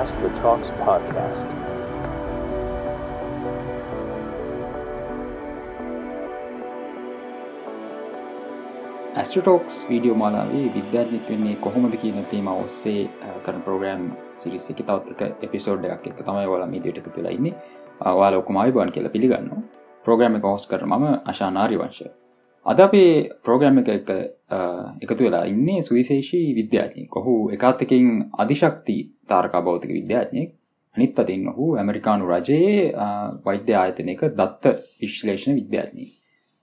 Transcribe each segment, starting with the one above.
Astro Talks podcast. Astro Talks video මාලාවේ විද්‍යාඥික් වෙන්නේ කොහොමද කියන තේම ඔස්සේ කරන ප්‍රෝග්‍රම් සිරිස් එක තවත් එක එපිසෝඩ් එකක් එක තමයි වල මීදියට තුලා ඉන්න වාල ඔකුමයි බන් කියලා පිළිගන්න ප්‍රෝග්‍රම එක හෝස් කර ම අශානාරි වංශය අද අපේ ප්‍රෝග්‍රම් එක එක එකතු වෙලා ඉන්නේ සුවිශේෂී විද්‍යාඥය කොහු එකත්තකින් අධිශක්ති තාරකා බෞතික විද්‍යාඥයෙක්. අනිත් අතින් ඔහු ඇමරිකානු රජයේ වෛද්‍ය ආයතනයක දත්ත විශ්ලේෂණ විද්‍යාඥී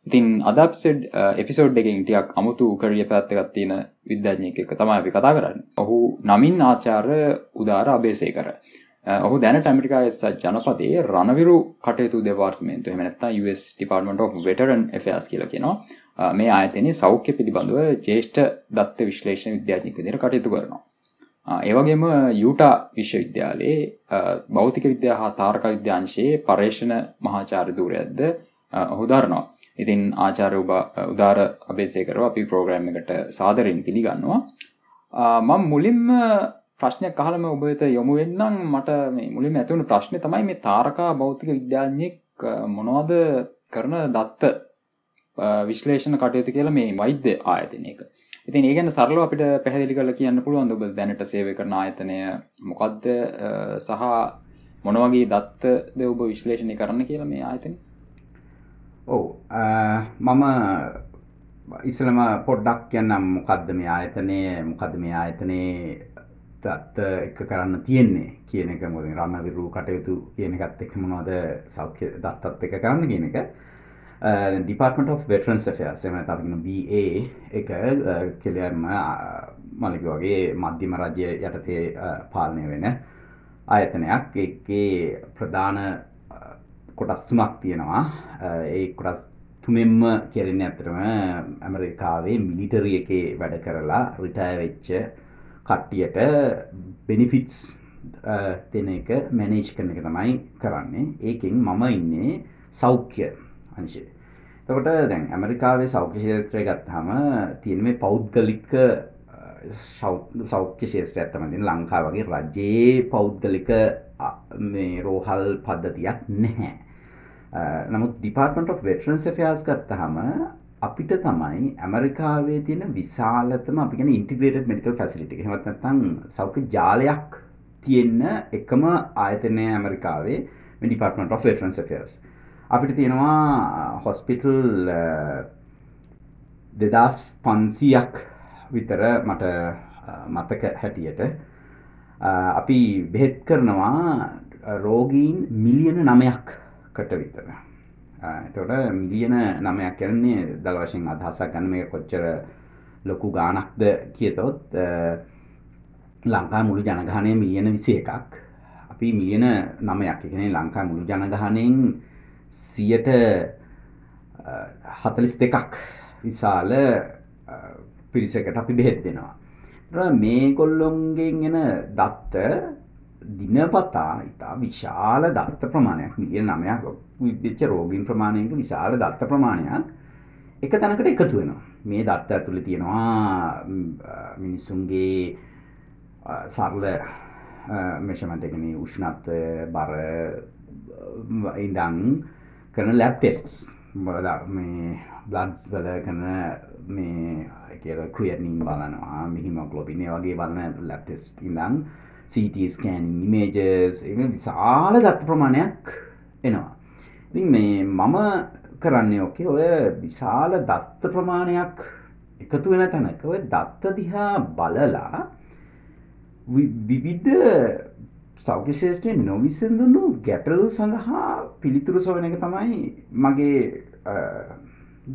ඉතින් අදක්සෙඩ් එපිසෝඩ් එකින් ටියක් අමුතු කරිය පැත්තකත් තියෙන විද්‍යාඥයක එක තමයි අපි කතා කරන්න. ඔහු නමින් ආචාර උදාර අබේසය කර ඔහු දැනට ඇමරිකා එස් ජනපදේ රණවිරු කටයුතු දෙවාර්තමේන්තු එමනත්තා US ඩිපාර්ටමට of වෙටරන් එෆස් කියල කියෙනවා. මේ ආයතනය සෞඛ්‍ය පිළිබඳව ජේෂ්ඨ දත්ත විශ්ලේෂණ විද්‍යාඥක දිර කටයුතු කරනවා. ඒවගේම යුටා විශ්වවිද්‍යාලයේ භෞතික විද්‍යා හා තාරක විද්‍යාංශයේ පර්ේෂණ මහාචාර දූරයක්ද ඔහුදාරනවා ඉතින් ආචාර උදාර අබේසේකරව අපි ප්‍රෝග්‍රෑම් එකට සාදරෙන් පිළිගන්නවා. මං මුලින්ම ප්‍රශ්නයක් කහලම ඔබත යොමු වෙන්නම්. මට මේ මුලින් ඇතුවුණු ප්‍රශ්නය තමයි මේ තාරකා භෞතික විද්‍යාඥයෙක් මොනවද කරන දත්ත විශ්ලේෂණ කටයුතු කියලා මේ වෛද්‍ය ආයතනයක. ඉතින් ඒගැන සරලව අපිට පැහදිලි කල කියන්න පුළුවන් ඔබ දැනට සේව කරන ආයතනය? මොකක්ද සහ මොනවගේ දත්තද ඔබ විශ්ලේෂණය කරන්න කියලා මේ ආයතනය? ඔව් මම ඉස්සලම පොඩ්ඩක් කියන්නම් මොකක්ද මේ ආයතනය මොකද මේ ආයතනයේ තත්ත එක කරන්න තියෙන්නේ කියන එක. මොද රන්න විරු කටයුතු කියන එකත් එක් මොනවද සෞඛ්‍ය දත්තත් එක කරන්න කියන එක. ඩිපර්ටමට of වෙටරන්ස් ෆයස් එම තගෙන BA එක කෙලයර්ම මලික වගේ මධ්‍යම රජය යටතේ පාලනය වෙන ආයතනයක්. එකේ ප්‍රධාන කොටස් තුනක් තියෙනවා. ඒ කොටස් තුනෙන්ම කෙරෙන ඇතරම ඇමරිකාවේ මිලිටරිය එකේ වැඩ කරලා රිටය වෙච්ච කට්ටියට බෙනිෆිටස් දෙන එක මැනේජ් කරන එක තමයි කරන්නේ. ඒකෙන් මම ඉන්නේ සෞඛ්‍ය අංශය. තකොට දැන් ඇමරිකාවේ සෞඛ්‍ය ශේත්‍රය ගත්හම තියෙන මේ පෞද්ගලික සෞඛ්‍ය ශේත්‍රය ඇත්තමතින් ලංකා වගේ රජයේ පෞද්ගලික මේ රෝහල් පද්ධතියක් නැහැ. නමුත් ඩිපාර්ටමට of වෙටරන්ස් ෆයාස් ගත්තහම අපිට තමයි ඇමරිකාවේ තියෙන විශාලතම අපිගෙන ඉන්ටිග්‍රේටඩ් මෙඩිකල් ෆැසිලිටි එහෙමත් නැත්නම් සෞඛ්‍ය ජාලයක් තියෙන්න එකම ආයතනය ඇමරිකාවේ මේ ඩිපාර්ටමට of වෙටරන්ස් ෆයාස් අපිට තියෙනවා හොස්පිටල් දෙදස් පන්සීයක් විතර මට මතක හැටියට. අපි බෙහෙත් කරනවා රෝගීන් මිලියන නමයක් කට විතර. එතොට මිලියන නමයක් කරන්නේ දළ වශයෙන් අදහසක් ගන්න මේ කොච්චර ලොකු ගානක්ද කියතොත් ලංකා මුළු ජනගහනය මිලියන විසි එකක් අපි මිලියන නමයක්. එකනේ ලංකා මුළු ජනගහනයෙන් සියට හතලිස් දෙකක් විශාල පිරිසකට අපි බෙහෙත් දෙනවා. මේ කොල්ලොන්ගෙන් එන දත්ත දිනපතා ඉතා විශාල දත්ත ප්‍රමාණයක් මිලිය නමයක් විච්ච රෝගීන් ප්‍රමාණයක විශාල දත්ත ප්‍රමාණයක් එක තැනකට එකතු වෙනවා. මේ දත්ත ඇතුළි තියෙනවා මිනිස්සුන්ගේ සරල මෙෂමටකන උෂ්ණත්වය බර ඉඩං කරන ලැබ් ටෙස්ටස් බල මේ බ්ලඩ්ස් වල කරන මේ කියල ක්‍රියටනින් බලනවා මිහිමොගලොපිනේ වගේ බලන්න ලැබ්ටෙස් ඉඳං සීටස්කෑනින් ඉමේජස් විශාල දත්ත ප්‍රමාණයක් එනවා. ඉතින් මේ මම කරන්නේ ඕකේ ඔය විශාල දත්ත ප්‍රමාණයක් එකතු වෙන තැනක. ඔය දත්ත දිහා බලලා විවිධ සෞඛ්‍යශේෂත්‍රය නොවිසඳුණු ගැටලු සඳහා පිළිතුරු සොවන එක තමයි මගේ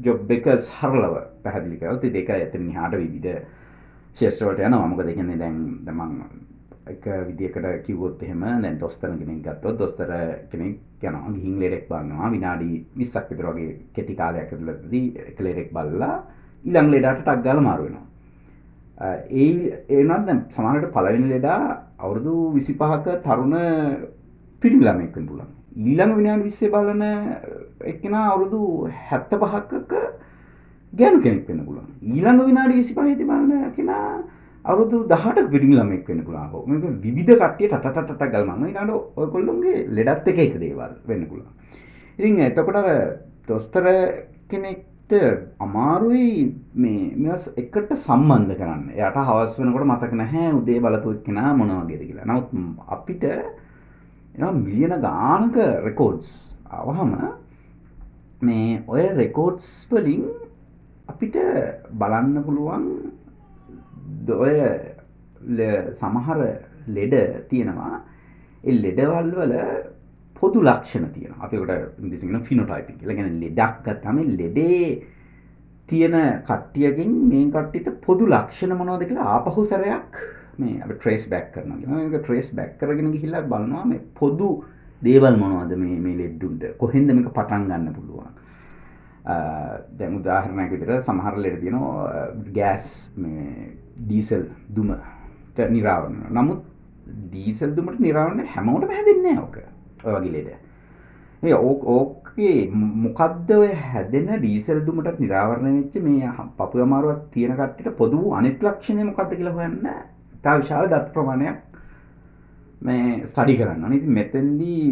ජොබ් එක සරලව පැහදිලි කරති දෙක ඇත හාට විවිධ ශේෂත්‍රවට යන මක දෙකන්නේ දැන් දමන් එක විදිකට කිවොත් එහෙම දැන් දොස්තර කෙනෙක් ගත්තොත් දොස්තර කෙනෙක් යනවා ගිහින් ලෙඩෙක් බලනවා විනාඩි 20ක් විතර වගේ කෙටි කාලයක් ඇතුළතදී එක ලෙඩෙක් බලලා ඊළඟ ලෙඩට ටක් ගාලා මාරු වෙනවා. ඒ එනත් දැන් සමහරවිට පළවෙනි ලෙඩා අවුරුදු 25ක තරුණ පිරිමි ළමෙක් වෙන්න පුළුවන්. ඊළඟ විනාඩි 20 බලන එක්කෙනා අවුරුදු 75ක ගෑනු කෙනෙක් වෙන්න පුළුවන්. ඊළඟ විනාඩි 25 දී බලන කෙනා අවුරුදු 18ක පිරිමි ළමෙක් වෙන්න පුළුවන්. මේක විවිධ කට්ටිය ටට ටට ගල්මන්. ඊළඟට ඔයගොල්ලෝගේ ලෙඩත් එක එක දේවල් වෙන්න පුළුවන්. ඉතින් එතකොට අර දොස්තර කෙනෙක්ට අමාරුයි මේ මෙවස් එකට සම්බන්ධ කරන්න. එයාට හවස් වෙනකොට මතක නැහැ උදේ බලපු එක්කෙනා මොන වගේද කියලා. නමුත් අපිට එනවා මිලියන ගානක රෙකෝඩ්ස් ආවහම මේ ඔය රෙකෝඩ්ස් වලින් අපිට බලන්න පුළුවන් ඔය සමහර ලෙඩ තියෙනවා. ඒ ලෙඩවල් වල පොදු ලක්ෂණ තියෙන අපිකට ඉංග්‍රීසියෙන් ෆිනෝටයිපික් කියලා. කියන්නේ ලෙඩක් ගත්තම ලෙඩේ තියෙන කට්ටියකින් මේ කට්ටියට පොදු ලක්ෂණ මොනවද කියලා ආපහු සැරයක් මේ අපි ට්‍රේස් බෑක් කරනවා කියනවා. මේක ට්‍රේස් බෑක් කරගෙන ගිහිල්ලා බලනවා මේ පොදු දේවල් මොනවද මේ මේ ලෙඩුන්ට. කොහෙන්ද මේක පටන් ගන්න පුළුවන්? දැන් උදාහරණයක් විදිහට සමහර ලෙඩ තියෙනවා ගෑස් මේ ඩීසල් දුමට නිරාවරණ. නමුත් ඩීසල් දුමට නිරාවරණ හැමෝටම හැදෙන්නේ නැහැ ඕක. ඔය වගේ ලෙඩ. ඒ ඕක ඕකේ මොකද්ද ඔය හැදෙන ඩීසල් දුමට නිරාවරණය වෙච්ච මේ පපුව අමාරුවක් තියෙන කට්ටියට පොදු අනිත් ලක්ෂණය මොකද්ද කියලා හොයන්න තා විශාල දත් ප්‍රමාණයක් මේ ස්ටඩි කරන්න. ඉතින් මෙතෙන්දී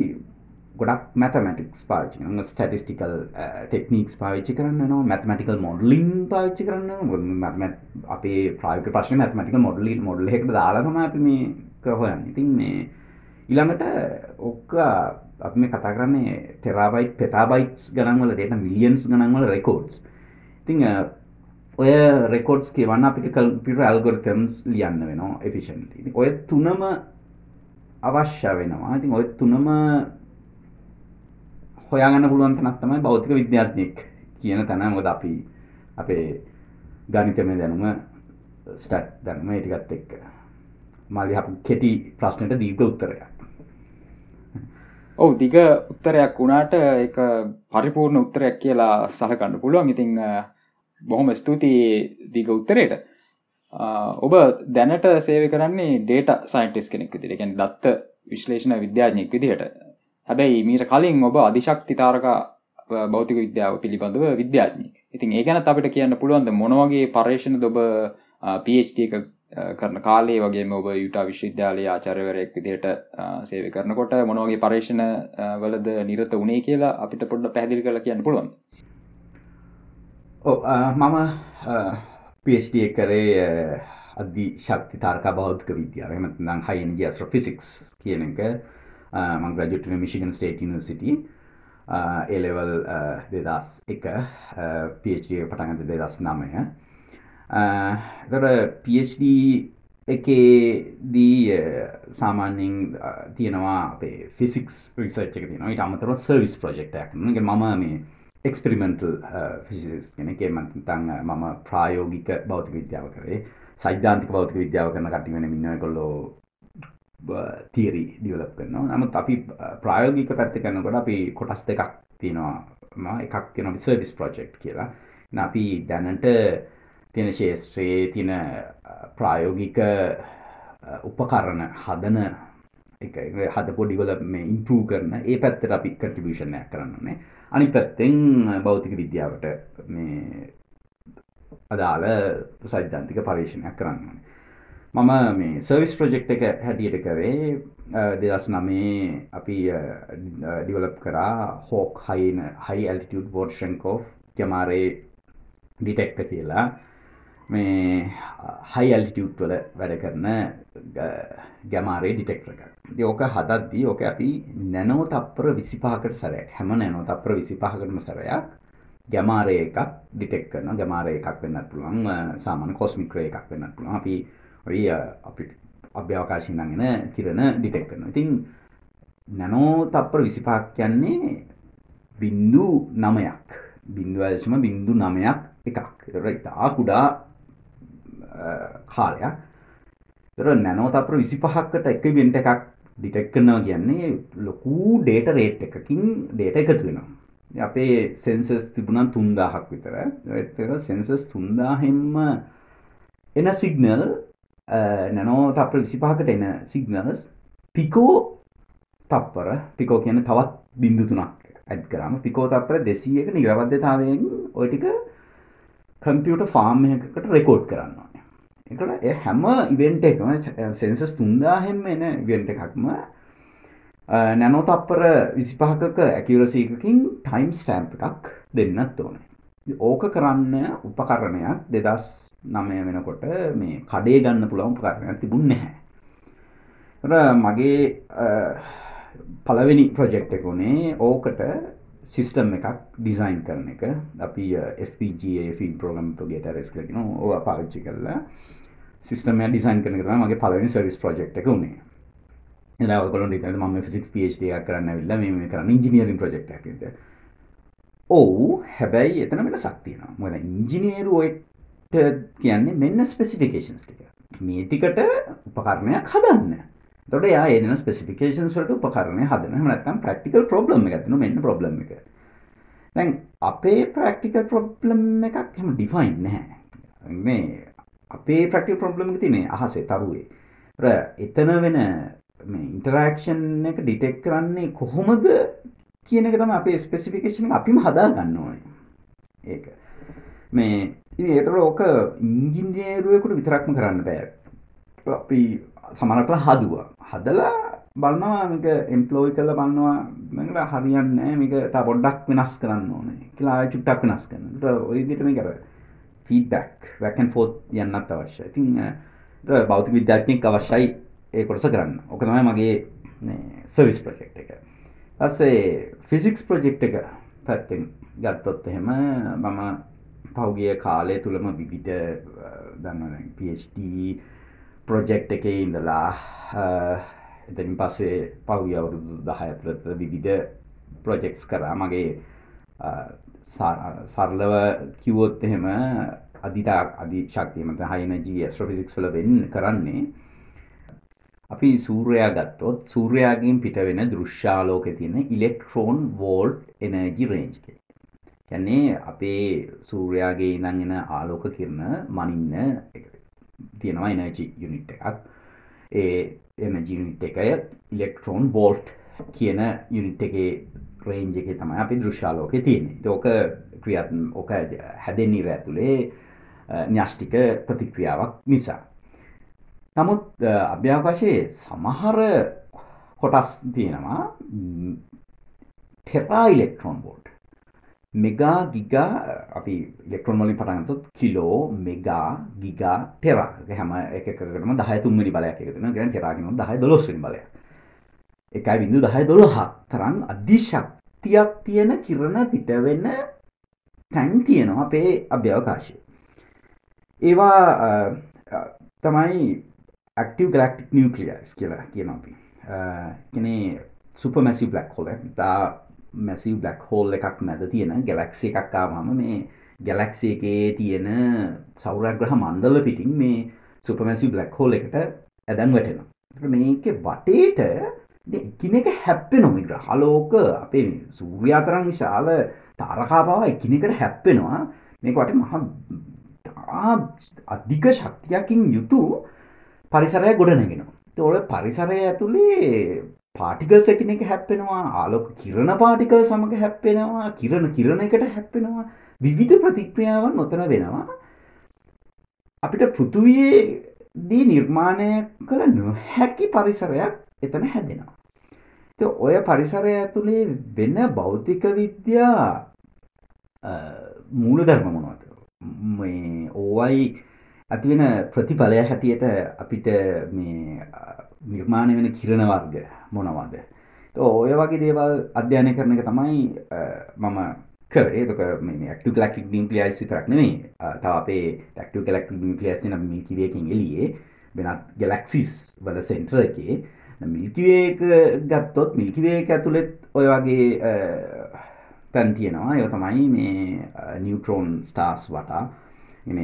ගොඩක් මැතමටික්ස් පාචි ස්ටටිස්ටිකල් ටෙක්නික්ස් පාවිච්චි කරන්න න මැතමටිකල් මොඩලින් පාවිච්චි කරන්න අපේ ප්‍රායක ප්‍රශ්න මැතමටික මොඩලි මොඩල් එකට දාලාතම අපි මේ කහොයන් ඉතින් මේ ඉළඟට ඔක්ක අප මේ කතා කරන්නේ ටෙරාබයිට් පෙටාබයිට්ස් ගනන්වල ඩේට මිලියන්ස් ගනන්වල රෙකෝඩ්ස් ඉතිං ඔය රෙකෝඩ්ස් කියවන්න අපිට කල්පිට ඇල්ගොර්තම්ස් ලියන්න වෙනවා එෆිෂන් ඔය තුනම අවශ්‍ය වෙනවා. ඉතින් ඔය තුනම හොයාගන්න පුළුවන් තැනක් තමයි භෞතික විද්‍යාඥයෙක් කියන තැන. මොකද අපි අපේ ගණිතමය දැනුම ස්ටැට් දැනුම ඒ ටිකත් එක්ක. මල්ලි අප කෙටි ප්‍රශ්නයට දීර්ඝ උත්තරයක්. ඔව් දිග උත්තරයක් වුණාට ඒක පරිපූර්ණ උත්තරයක් කියලා සලකන්න පුළුවන්. ඉතින් බොහොම ස්තුතියි දිග උත්තරයට ඔබ දැනට සේව කරන්නේ ඩේට සයින්ටිස් කෙනෙක් විදිහට. කියන්නේ දත්ත විශ්ලේෂණ විද්‍යාඥයෙක් විදිහට. හැබැයි මීට කලින් ඔබ අධිශක්ති තාරකා බෞතික විද්‍යාව පිළිබඳව විද්‍යාඥී ඉතින් ඒ ගැනත් අපිට කියන්න පුළුවන්ද මොනවගේ පර්ේෂණ ඔබ පට එක කරන කාලේ වගේ ඔබ යුටා විශ්වවිද්‍යාලය ආචරවරයෙක් විදියට සේව කරනකොට මොනවගේ පර්ේෂණ වලද නිරත වනේ කියලා අපිට පොඩ්ඩ පැදිලි කළ කියන්න පුළුවන් මම පට කරේ අධි ශක්ති තාර්කා බෞද්ධක විද්‍යාව. එමනම් හයින්ජ ස්ට්‍ර ෆිසික්ස් කියන එක. Uh, මං ග්‍රජුටන මිශිගන් ස්ටේට නිසිටි ඒලෙවල් දෙදස් එක. Uh, පD පටන්ගත දෙදස් නමය uh, තොට පD එකේදී සාමාන්‍යෙන් තියෙනවා අපේ ෆිසික්ස් රිසර්ච් එක තින ට අමතර සර්විස් ප්‍රජෙක්ටක් ගේ මම මේ එක්ස්පිරිමෙන්ටල් ෆිසිස් කෙනෙක. මතන් මම ප්‍රායෝගික බෞතික විද්‍යාව කරේ. සෛද්ධාන්තික බෞතික විද්‍යාව කරන කටිවෙන මින්න කොල්ලෝ තියරි ඩියවලප් කරනවා. නමුත් අපි ප්‍රායෝගික පැත්ත කරනකොට අපි කොටස් දෙකක් තියෙනවා. එකක් කෙන සර්විස් ප්‍රජෙක්් කියලා. අපි දැනට තියෙන ශේෂත්‍රයේ තියෙන ප්‍රායෝගික උපකරණ හදන හද පොඩිවල මේ ඉම්පරූ කරන ඒ පැත්තට අපි කටිබිෂණයක් කරන්නනේ අනි පැත්තෙන් බෞතික විද්‍යාවට මේ අදාළ සෛද්ධන්තික පර්ේෂණයක් කරන්නනේ මම මේ සර්විස් ප්‍රජෙක්් එක හැටියට කරේ දෙදස් නමේ අපි ඩිවලප් කරා හෝක් හයින හයි ඇල්ටියුඩ් බෝඩ් ශංකෝ ජමාරේ ඩිටෙක්ට කියලා. මේ හයි ඇල්ටියුට් වල වැඩ කරන ගැමාරේ ඩිටෙක්ට එක. යෝක හදද්දී ඕක අපි නැනෝ තප්පර විසිපාකට සරයක් හැම නැනෝ තප්පර විසිපාහකටම සරයක් ගැමාරය එකක් ඩිටෙක් කරන ගැමාරය එකක් වෙන්නත් පුළුවන් සාමාන කොස්මික්‍රය එකක් වෙන්නත් පුළුවන්. අපි ඔය අපිට අභ්‍යවකාශයෙන් නගෙන කිරණ ඩිටෙක් කරනවා. ඉතින් නැනෝ තප්පර 25ක් කියන්නේ බින්දු 9ක්. බින්දුවල්සම බින්දු 9ක් එකක්. ඒතර ඉතා කුඩා කාලයක්. ඒතර නැනෝ තප්පර 25කට එක ඉවෙන්ට් එකක් ඩිටෙක්ට් කරනවා කියන්නේ ලොකු ඩේටා රේට් එකකින් ඩේටා එකතු වෙනවා. අපේ සෙන්සස් තිබුණා 3000ක් විතර. ඒතර සෙන්සස් 3000ෙන්ම එන සිග්නල් නැනෝ තප්පර විසිපහකට එන සිගනල්ස් පිකෝ තප්පර පිකෝ කියන තවත් බින්දු තුනක් ඇත් කරම පිකෝ තප්පර දෙසීයක නිරවද්‍යතාවයෙන් ඔයටික කම්පියට ෆාර්ම් එකකට රෙකෝඩ් කරන්න එකට එය හැම ඉවෙන්ට එකම සෙන්සස් තුන්දාහෙම එන ඉවෙන්ට එකක්ම නැනෝ තප්පර විසිපහකක ඇකිවරසීකකින් ටයිම් ස්ටෑම්ප් එකක් දෙන්නත් ඕනේ. ඕක කරන්න උපකරණයක් දෙදස් නමය වෙනකොට මේ කඩේ ගන්න පුළවන් උපකරණයක් තිබුණ නැහැ. මගේ පළවෙනි ප්‍රොජෙක්් එක වුණේ ඕකට සිිස්ටම් එකක් ඩිසයින් කරන එක. අපි FPGA ෆී ප්‍රෝගම් ගේ ටරෙස් කරන ඕ පාච්චි කරලා සිිස්ටම ඩිසයින් කරන කරන මගේ පලවෙනි සවිස් ප්‍රජෙක්් එක වුණේ එලාකොල ම ෆිසික් පD කරන්න විල්ල මේ කරන්න ඉජිනියරින් ප්‍රජෙක්් ඇද ඔවු හැබැයි එතන වෙන සක්තියනවා මොද ඉංජිනේරුවට කියන්නේ මෙන්න ස්පෙසිෆිකේෂන්ස් ටික. මේ ටිකට උපකරණයක් හදන්න. තොට යා ඒන ස්පෙසිෆිකේෂන් සට උපකරණය හදන නැතම් ප්‍රක්ටිකල් ප්‍රබ්ලම් එකතින මෙන්න ප්‍රබ්ලම් එක. දැන් අපේ ප්‍රක්ටිකල් ප්‍රබ්ලම් එකක් හෙම ඩිෆයින් නැහැ. මේ අපේ ප්‍රක්ටිකල් ප්‍රබ්ලම් තිනේ අහසේ තරුවේ. එතන වෙන ඉන්ටරක්ෂන් එක ඩිටෙක් කරන්නේ කොහොමද කියන එක තම අපේ ස්පෙසිෆිකේෂන් අපිම හදා ගන්න ඕනේ. ඒක. මේ ඒතර ඕක ඉංජිනේරුවෙකුට විතරක්ම කරන්න බෑ අපි සමරකල හදුවා හදලා බලන්නවා මේක එම්පලෝයි කරලා බලනවා මේකට හරියන්නේ මේක තව පොඩ්ඩක් වෙනස් කරන්න ඕනේ කියලා ආයෙ චුට්ටක් වෙනස් කරනවා. ඒත් ඔය විදිහට මේක අර ෆීඩ්බැක් back and forth යන්නත් අවශ්‍යයි. ඉතින් ඒක භෞතික විද්‍යාඥයෙක් අවශ්‍යයි ඒ කොටස කරන්න. ඔක තමයි මගේ මේ සර්විස් ප්‍රොජෙක්ට් එක. ඊපස්සේ ෆිසික්ස් ප්‍රොජෙක්ට් එක පැත්තෙන් ගත්තොත් එහෙම මම පහුගිය කාලය තුලම විවිධ දන්නවනේ PhD ප්‍රොජෙක්් එක ඉඳලා එතනින් පස්සේ පහුගිය අවුරුදු දහය ඇතුළත විවිධ ප්‍රොජෙක්ස් කරා. මගේ සරලව කිවොත් එහෙම අධිතා අධි ශක්තියමත හයිනජී ස්ට්‍රෆිසික්ස්ල වෙන්න කරන්නේ. අපි සූරයා ගත්තොත් සූරයාගෙන් පිට වෙන දෘශ්‍යාලෝක තියෙන ඉලෙක්ට්‍රෝන් වෝල්ට් එනජි රේන්ජ් යන්නේ අපේ සූරයාගේ ඉඳන් එන ආලෝක කිරණ මනින්න තියෙනවා එනජි යුනිට් එකක්. ඒ එනජි යුනිට් එකය ඉලෙක්ට්‍රෝන් බෝල්ට් කියන යුනිට් එකේ රේන්ජ එක තමයි අපි දෘශ්‍යාලෝක තියෙන ඕක ක්‍රියත් ඕක හැදෙන්නීර ඇතුළේ න්‍යෂ්ටික ප්‍රතික්‍රියාවක් නිසා. නමුත් අභ්‍යාකාශයේ සමහර කොටස් තියෙනවා tera electron volt mega giga අපි ඉලෙක්ට්‍රෝන වලින් පටන් ගත්තොත් කිලෝ මෙගා ගිගා ටෙරා හැම එකකටම 10 තුන්වෙනි බලයක් එකතු වෙනවා. කියන්නේ ටෙරා කියනවා 10 12 වෙනි බලයක්. 1.10 12ක් තරම් අධිශක්තියක් තියෙන කිරණ පිට වෙන තැන් තියෙනවා අපේ අභ්‍යවකාශයේ. ඒවා තමයි ඇක්ටිව් ගලක්ටික් නිියක්ලියස් කියලා කියනවා අපි. කියන්නේ සුපර්මැසිව් බ්ලැක් හෝල් එක. මැසිව් බ්ලක් හෝල් එකක් මැද තියෙන ගැලක්සි එකක්කාවම මේ ගැලක්සි එකේ තියෙන සෞරග්‍රහ මණ්ඩල පිටින් මේ සුපමැසි බ්ලක් හෝල් එකට ඇදැන් වැටෙනවා. මේක වටේට එකිනෙක හැප්පෙ නොමි ග්‍රහලෝක අපේ සූර්යාතරන් විශාල තාරකාපාව එකිනෙකට හැප්පෙනවා. මේක වට මහ අධික ශක්තියකින් යුතු පරිසරය ගොඩනගෙනවා. තොල පරිසරය ඇතුළේ පාටිකල්ස් එකිනෙක හැප්පෙනවා ආලෝක කිරණ පාටිකල් සමඟ හැප්පෙනවා කිරණ කිරණ එකට හැප්පෙනවා විවිධ ප්‍රතික්‍රියාවන් නොතන වෙනවා. අපිට පෘතුවයේ දී නිර්මාණය කළ නොහැකි පරිසරයක් එතන හැදෙනවා. ඔය පරිසරය ඇතුළේ වෙන භෞතික විද්‍යා මූල ධර්ම මොනවද? මේ ඕවයි ඇතිවෙන ප්‍රතිඵලය හැටියට අපිට මේ නිර්මාණය වෙන කිරණ වර්ග මොනවද? ඔය වගේ දේවල් අධ්‍යයනය කරන එක තමයි මම කරේ. ක මේ ක්ට ලක් නිියස් විතරක් නෙවේ තව අපේ ටක්ට කලක් නිියස් න මිල්කිවයකින් එලියේ වෙනත් ගලක්සිස් වල සෙන්ටර එකේ. මිල්කිවේක ගත්තොත් මිල්කිවේක ඇතුළෙත් ඔය වගේ තැන් තියෙනවා. එය තමයි මේ නිියවටරෝන් ස්ටාස් වටා.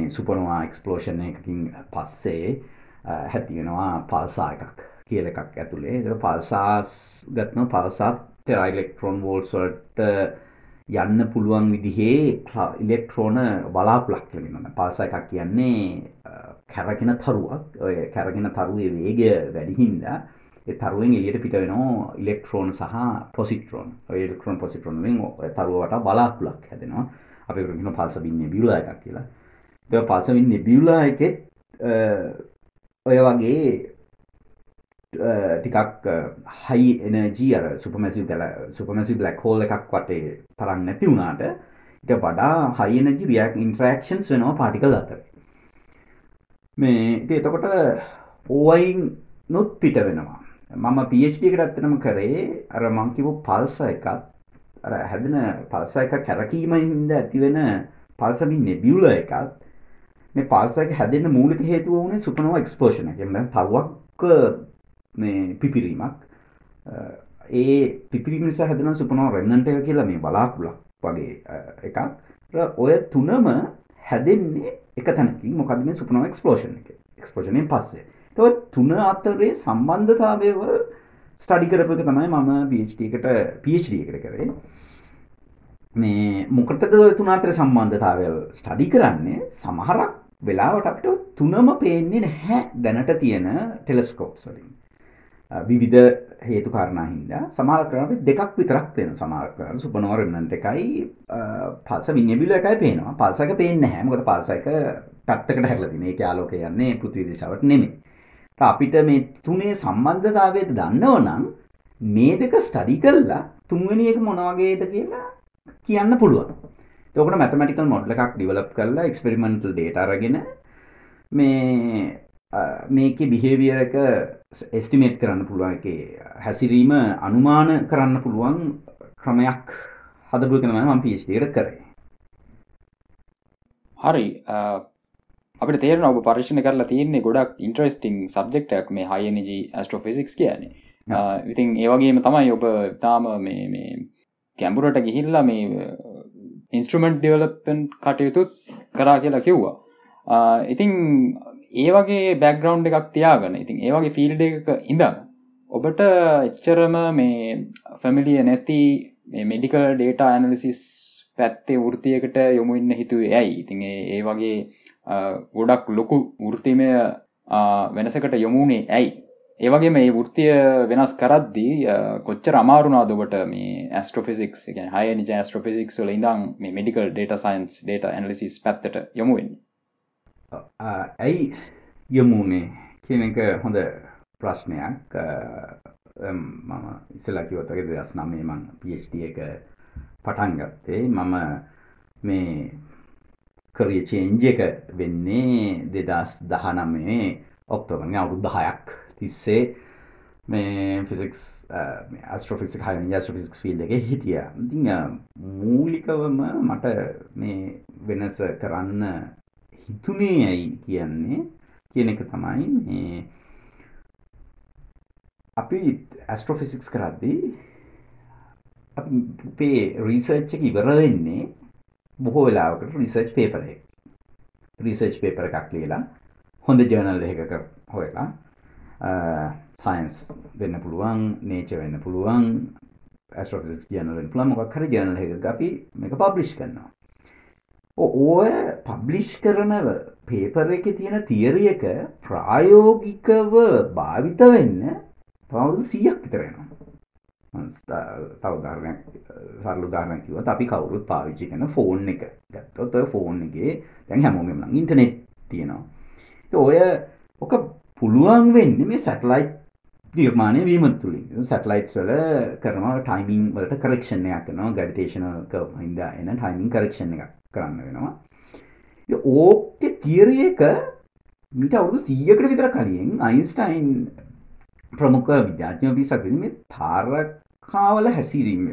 සුපනවා එක්ස්පලෝෂණ එකකින් පස්සේ හැතිවෙනවා පල්සා එකක් කියල එකක් ඇතුළේ ද පල්සාස් ගත්න පල්සාත් ටෙරයිලෙක්ට්‍රෝන් වෝල්සල්ට යන්න පුළුවන් විදිහේ ඉලෙක්ට්‍රෝන බලාපුලක් ලගෙන පල්ස එකක් කියන්නේ කැරගෙන තරුවක්. ඔය කැරගෙන තරුවේ වේග වැඩිහින්ද තරුවෙන් එලියට පිට වෙනවා ඉලෙක්ට්‍රෝන් සහ පොසිට්‍රෝන්. ඉලෙක්ට්‍රෝන් පොසිට්‍රෝන් තරුවට බලාපුලක් හැදෙනවා. අපි පල්ස බින්න බිල එකක් කියලා. පල්සවින් නෙබියුලා එකෙත් ඔය වගේ ටිකක් හයි එනජී අර සුපමැසි තැල සුපමැසි බ්ලක් හෝල් එකක් වටේ තරන්න නැති වුණාට ඉට වඩා හයිනජි රියක් ඉන්ට්‍රක්ෂන්ස් වෙනවා පාටිකල් අතර. මේ එතකොට ඕවයින් නොත් පිට වෙනවා. මම පිච්ඩකට ඇත්තනම කරේ අර මංකිවු පල්ස එකත් අර හැදෙන පල්ස එක කැරකීමයින්ද ඇතිවෙන පල්සමින් නෙබියුල එකත් මේ පල්සක හැදෙන මූලික හේතුව වනේ සුපනව එක්ස්පෝෂණ එම තරුවක් මේ පිපිරීමක්. ඒ පිපිරි නිසා හැදෙන සුපනව රෙන්නන්ට එක කියලා මේ බලාකුලක් වගේ එකක්. ඔය තුනම හැදෙන්නේ එක තැනකින්. මොකද මේ සුපනව එක්ස්පලෝෂන් එක? එක්ස්පෝෂණයෙන් පස්සේ. තව තුන අතරේ සම්බන්ධතාවයවල ස්ටඩි කරපු එක තමයි මම PhD එකට PhD එකට කරේ. මේ මොකටද තුන අතර සම්බන්ධතාවයල් ස්ටඩි කරන්නේ? සමහරක් වෙලාවට අපිට තුනම පේන්නේ නැහැ දැනට තියෙන ටෙලස්කෝප්ස් වලින්. විවිධ හේතු කාරණා හින්දා සමහර කරාට දෙකක් විතරක් පේන සමහර කරාට සුපනෝවා රෙමනන්ට් එකයි පල්ස විඤ්ඤාබිල එකයි පේනවා. පල්ස එක පේන්නේ නැහැ. මොකද පල්ස එක පැත්තකට හැරලා තියෙන ඒකේ ආලෝකය යන්නේ පෘථිවි දිශාවට නෙමෙයි. අපිට මේ තුනේ සම්බන්ධතාවය දන්නවනම් මේ දෙක ස්ටඩි කරලා තුන්වෙනි එක මොන වගේද කියලා කියන්න පුළුවන්. එතකොට මැතමැටිකල් මොඩල් එකක් ඩිවලොප් කරලා එක්ස්පෙරිමෙන්ටල් ඩේටා අරගෙන මේ මේක බිහේවියර එක එස්ටිමේට් කරන්න පුළුවන්. එක හැසිරීම අනුමාන කරන්න පුළුවන් ක්‍රමයක් හදපු කනම ම පිස්ටේට කරේ. හරි. අපට තේරන ඔබ පර්ශණ කරලා තියන්නේ ගොඩක් ඉන්ට්‍රස්ටිං සබ්ෙක්ටක් මේ හයනජ ස්ට්‍රෝෆිසික්ස් කියන්නේ. ඉතින් ඒවගේම තමයි ඔබ තාම මේ කැම්බුරට ගිහිල්ලා මේ ඉන්ස්ට්‍රමෙන්ට් ඩිවලපෙන් කටයුතුත් කරා කියලා කිව්වා. ඉතිං ඒ වගේ බැක්ග්‍රවන්් එකක් තියාගන්න ඉතින් ඒවගේ ෆිල්ඩ එක ඉඳම් ඔබට එච්චරම මේ ෆැමිලිය නැති මෙඩිකල් ඩේට ඇනලිසිස් පැත්තේ වෘතියකට යොමු ඉන්න හිතුවේ ඇයි? ඉතින් ඒ වගේ ගොඩක් ලොකු වෘතිමය වෙනසකට යොමුණේ ඇයි? ඒවගේ මේ වෘතිය වෙනස් කරද්දී කොච්චර අමාරුනා දොබට මේ ස්ට්‍රෆිසික්ස් හය නිජ ස්ට්‍රෆිසික්ස් වල ඉඳම් මේ medical data science data analysis පැත්තට යොමුවෙන්නේ ඇයි යමුණේ කියන එක හොඳ ප්‍රශ්නයක්. මම ඉසලා කිවතගේ දස් නමේ මං PhD එක පටන් ගත්තේ. මම මේ කරිය චේන්ජ එක වෙන්නේ දෙදස් දහනමේ ඔක්තෝබන අවුරු දහයක් තිස්සේ මේ ෆිසික්ස් ස්ට්‍රෆික් හ ස්ට්‍රෆික් ෆිල් එක හිටිය. ඉති මූලිකවම මට මේ වෙනස කරන්න හිතුනේ ඇයි කියන්නේ කියන එක තමයි මේ අපි ඇස්ට්‍රෝෆිසික්ස් කරද්දී අපේ රීසර්ච් එක ඉවර වෙන්නේ බොහෝ වෙලාවකට රිසර්ච් පේපර එක. රිසර්ච් පේපර එකක් ලියලා හොඳ ජර්නල් එකක හොයලා සයින්ස් වෙන්න පුළුවන් නේච වෙන්න පුළුවන් ඇස්ට්‍රෝෆිසික්ස් ජර්නල් වෙන්න පුළුවන් මොකක් හරි ජර්නල් එකක අපි මේක පබ්ලිෂ් කරනවා. ඕය පබ්ලිෂ් කරන පේපර එක තියෙන තියරියක ප්‍රායෝගිකව භාවිත වෙන්න පවුදු සීයක් විතරෙනවා තවදාරණයක් සරලුදාරණ කිවත් අපි කවුරුත් පාවිච්චි කන ෆෝන් එක ගත්තොත් ෆෝන් එකගේ දැන් හැමෝගෙම නම් ඉන්ටනෙට් තියෙනවා. ඔය ඕක පුළුවන් වෙන්න මේ සැටලයිට් නිර්මාණය වීමත් තුළින්. සැටලයිට් වල කරනවා ටයිමිං වලට කරක්ෂණයක් කනවා ගඩිටේශනක හිද එන ටයිමිං කරක්ෂණ එකක් කරන්න වෙනවා. ඕකෙ තියරිය එක මිට අවුදු සීයකට විතර කලින් අයින්ස්ටයින් ප්‍රමුඛ විද්‍යාඥ පිසක් මේ තාරකාවල හැසිරීම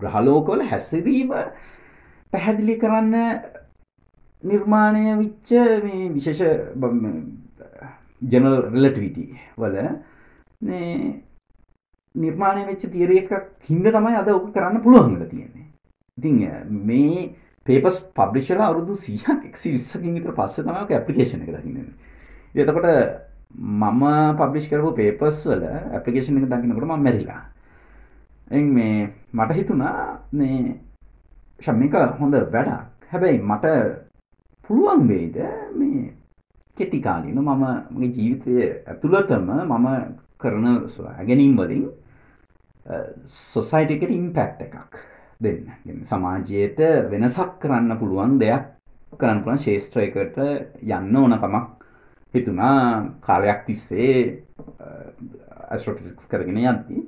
ග්‍රහලෝකවල හැසිරීම පැහැදිලි කරන්න නිර්මාණය විච්ච මේ විශේෂ ජනල් රලටවිටි වල නිර්මාණය වෙච්ච තියර එකක් හින්ද තමයි අද ඔක කරන්න පුළුවන්ල තියෙන්නේ. ඉතින් මේ පේපස් පබ්ලිෂල අවුදු සියයක් එක්සි විස්සකින් විතර පස්ස තමක ඇපලිකේෂන එක දකින්න එතකොට මම පබ්ලිෂ් කරපු පේපස් වල ඇපලිකේෂන එක දකිනකට ම මැරිලා. එ මේ මට හිතුනා මේ ශම්මික හොඳ වැඩක්. හැබැයි මට පුළුවන් වෙයිද මේ කෙටිකාලින මම මගේ ජීවිතය ඇතුළතම මම කරන ඇගැනීම් වලින් සොසයිටකට ඉම්පැක්් එකක් දෙන්න. සමාජයට වෙනසක් කරන්න පුළුවන් දෙයක් කරන්න පුළන් ශේෂත්‍රයකට යන්න ඕනකමක් හිතුනා කාලයක් තිස්සේ ඇස්ට්‍රොෆිසික්ස් කරගෙන යද්දී.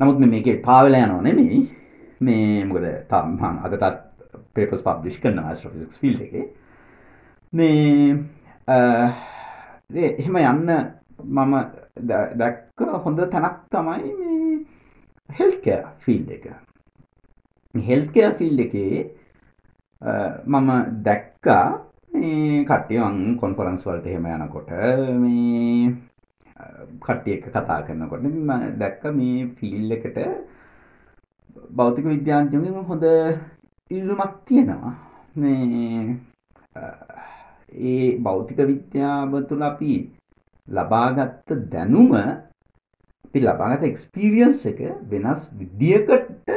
නමුත් මේක පාවෙල යනවා නෙමෙයි. මේ මොකද තම්හන් අදටත් පේපස් පබ්ලිෂ් කරන ඇස්ට්‍රොෆිසික්ස් ෆිල් එක. මේ එහෙම යන්න මම දැක්ක හොඳ තැනක් තමයි මේ හෙල්කෑ ෆිල් එක. හෙල්කෑ ෆිල් එකේ මම දැක්කා මේ කට්ටියන් කොන්ෆරන්ස් වලට එහෙම යනකොට මේ කට්ටිය එක කතා කරනකොට මම දැක්ක මේ ෆීල්ඩ් එකට භෞතික විද්‍යාඥයන්ගෙන් හොඳ ඉල්ලුමක් තියෙනවා. මේ ඒ භෞතික විද්‍යාව තුළ අපි ලබාගත්ත දැනුම අපි ලබාගත එක්ස්පීරියන්ස් එක වෙනස් විදියකට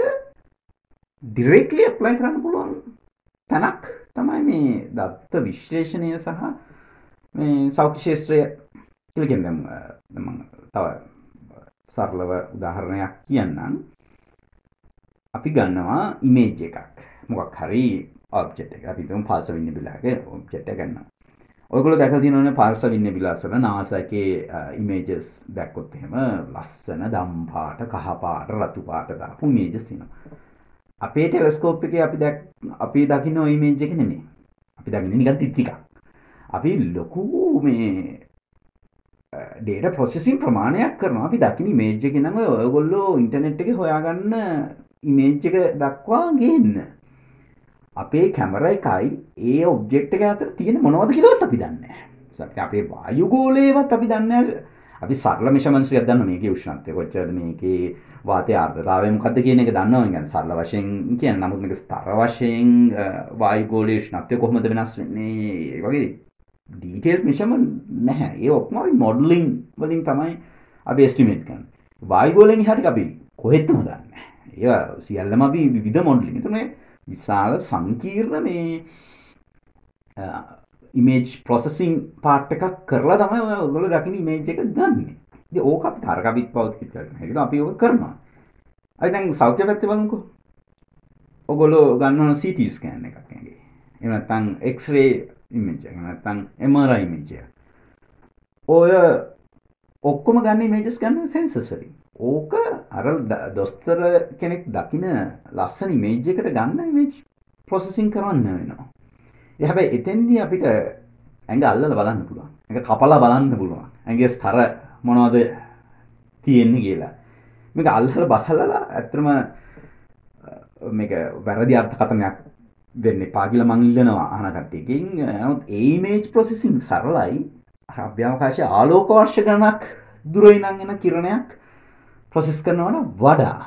ඩිරෙක්ලි ඇප්ලයි කරන්න පුළුවන් තැනක් තමයි මේ දත්ත විශ්ලේෂණය සහ මේ සෞඛ්‍ය ශේෂත්‍රය කියලගෙන් තව සරලව උදාහරණයක් කියන්නම්. අපි ගන්නවා ඉමේජ් එකක්. මොකක් හරි ඔබ්ජෙක්ට් එක අපි තුන් පල්ස වින්න බිලාගේ ඔබ්ජෙක්ට් එක ගන්නවා ඔයගොල්ලෝ දැකලා තියෙනවනේ පල්ස වින්න බිලාස් වල නාසාගේ ඉමේජස් දැක්කොත් එහෙම ලස්සන දම් පාට කහ පාට රතු පාට දාපු ඉමේජස් තියෙනවා අපේ ටෙලස්කෝප් එකේ අපි දැක් අපි දකින්න ওই ඉමේජ් එක නෙමෙයි. අපි දකින්නේ නිකන් තිත්තිකක්. අපි ලොකු මේ ඩේටා ප්‍රොසෙසින් ප්‍රමාණයක් කරනවා. අපි දකින්න ඉමේජ් එක නම් ඔයගොල්ලෝ ඉන්ටර්නෙට් එකේ හොයාගන්න ඉමේජ් එක දක්වා ගේන්න. අපේ කැමරා එකයි ඒ ඔබ්ජෙක්ට් එක අතර තියෙන මොනවද කියලාවත් අපි දන්නේ නැහැ. අපේ වායුගෝලයේවත් අපි දන්නේ නැහැ. අපි සරල මෙෂර්මන්ට්ස් එකක් දන්න මේකේ උෂ්ණත්වය කොච්චරද? මේකේ වාතය ආර්ද්‍රතාවය මොකක්ද කියන එක දන්නවා. කියන්නේ සරල වශයෙන් කියන්නේ. නමුත් මේක ස්තර වශයෙන් වායු ගෝලීය උෂ්ණත්වය කොහොමද වෙනස් වෙන්නේ? ඒ වගේ ඩීටේල් මෙෂර්මන්ට් නැහැ. ඒ ඔක්කොම අපි මොඩලින් වලින් තමයි අපි එස්ටිමේට් කරන්නේ. වායු ගෝලයෙන් එහාට අපි කොහෙත්ම දන්නේ නැහැ. ඒවා සියල්ලම අපි විවිධ මොඩලින් එතන විශාල සංකීර්ණ මේ ඉමේජ් ප්‍රොසෙසින් පාට් එකක් කරලා තමයි ඔය ඔයගොල්ලෝ දකින්න ඉමේජ් එක ගන්නෙ. ඉතින් ඕක අපි තරකවිත් පෞද්ගලික කරනවා. ඒක අපි ඕක කරනවා. අයි දැන් සෞඛ්‍ය පැත්තේ බලමුකෝ. ඔයගොල්ලෝ ගන්නවා CT ස්කෑන් එකක් ඇඟේ. එහෙම නැත්නම් X-ray ඉමේජ් එක. නැත්නම් MRI ඉමේජ් එක. ඔය ඔක්කොම ගන්න ඉමේජස් ගන්න සෙන්සර්ස් වලින්. ඕක අර දොස්තර කෙනෙක් දකින ලස්සන ඉමේජ් එකට ගන්න ඉමේජ් ප්‍රොසෙසින් කරන්න වෙනවා. හැබැයි එතෙන්දී අපිට ඇඟ අල්ලලා බලන්න පුළුවන්. ඇඟ කපලා බලන්න පුළුවන්. ඇඟේ ස්තර මොනවද තියෙන්නේ කියලා. මේක අල්ලලා බලලා ඇත්තටම මේක වැරදි අර්ථකථනයක් දෙන්න එපා කියලා මං ඉල්ලනවා අහන කට්ටියකින්. නමුත් ඒ ඉමේජ් ප්‍රොසෙසින් සරලයි. අර අභ්‍යවකාශයේ ආලෝක වර්ෂ ගණනක් දුර ඉඳන් එන කිරණයක් ප්‍රොසෙස් කරනවට වඩා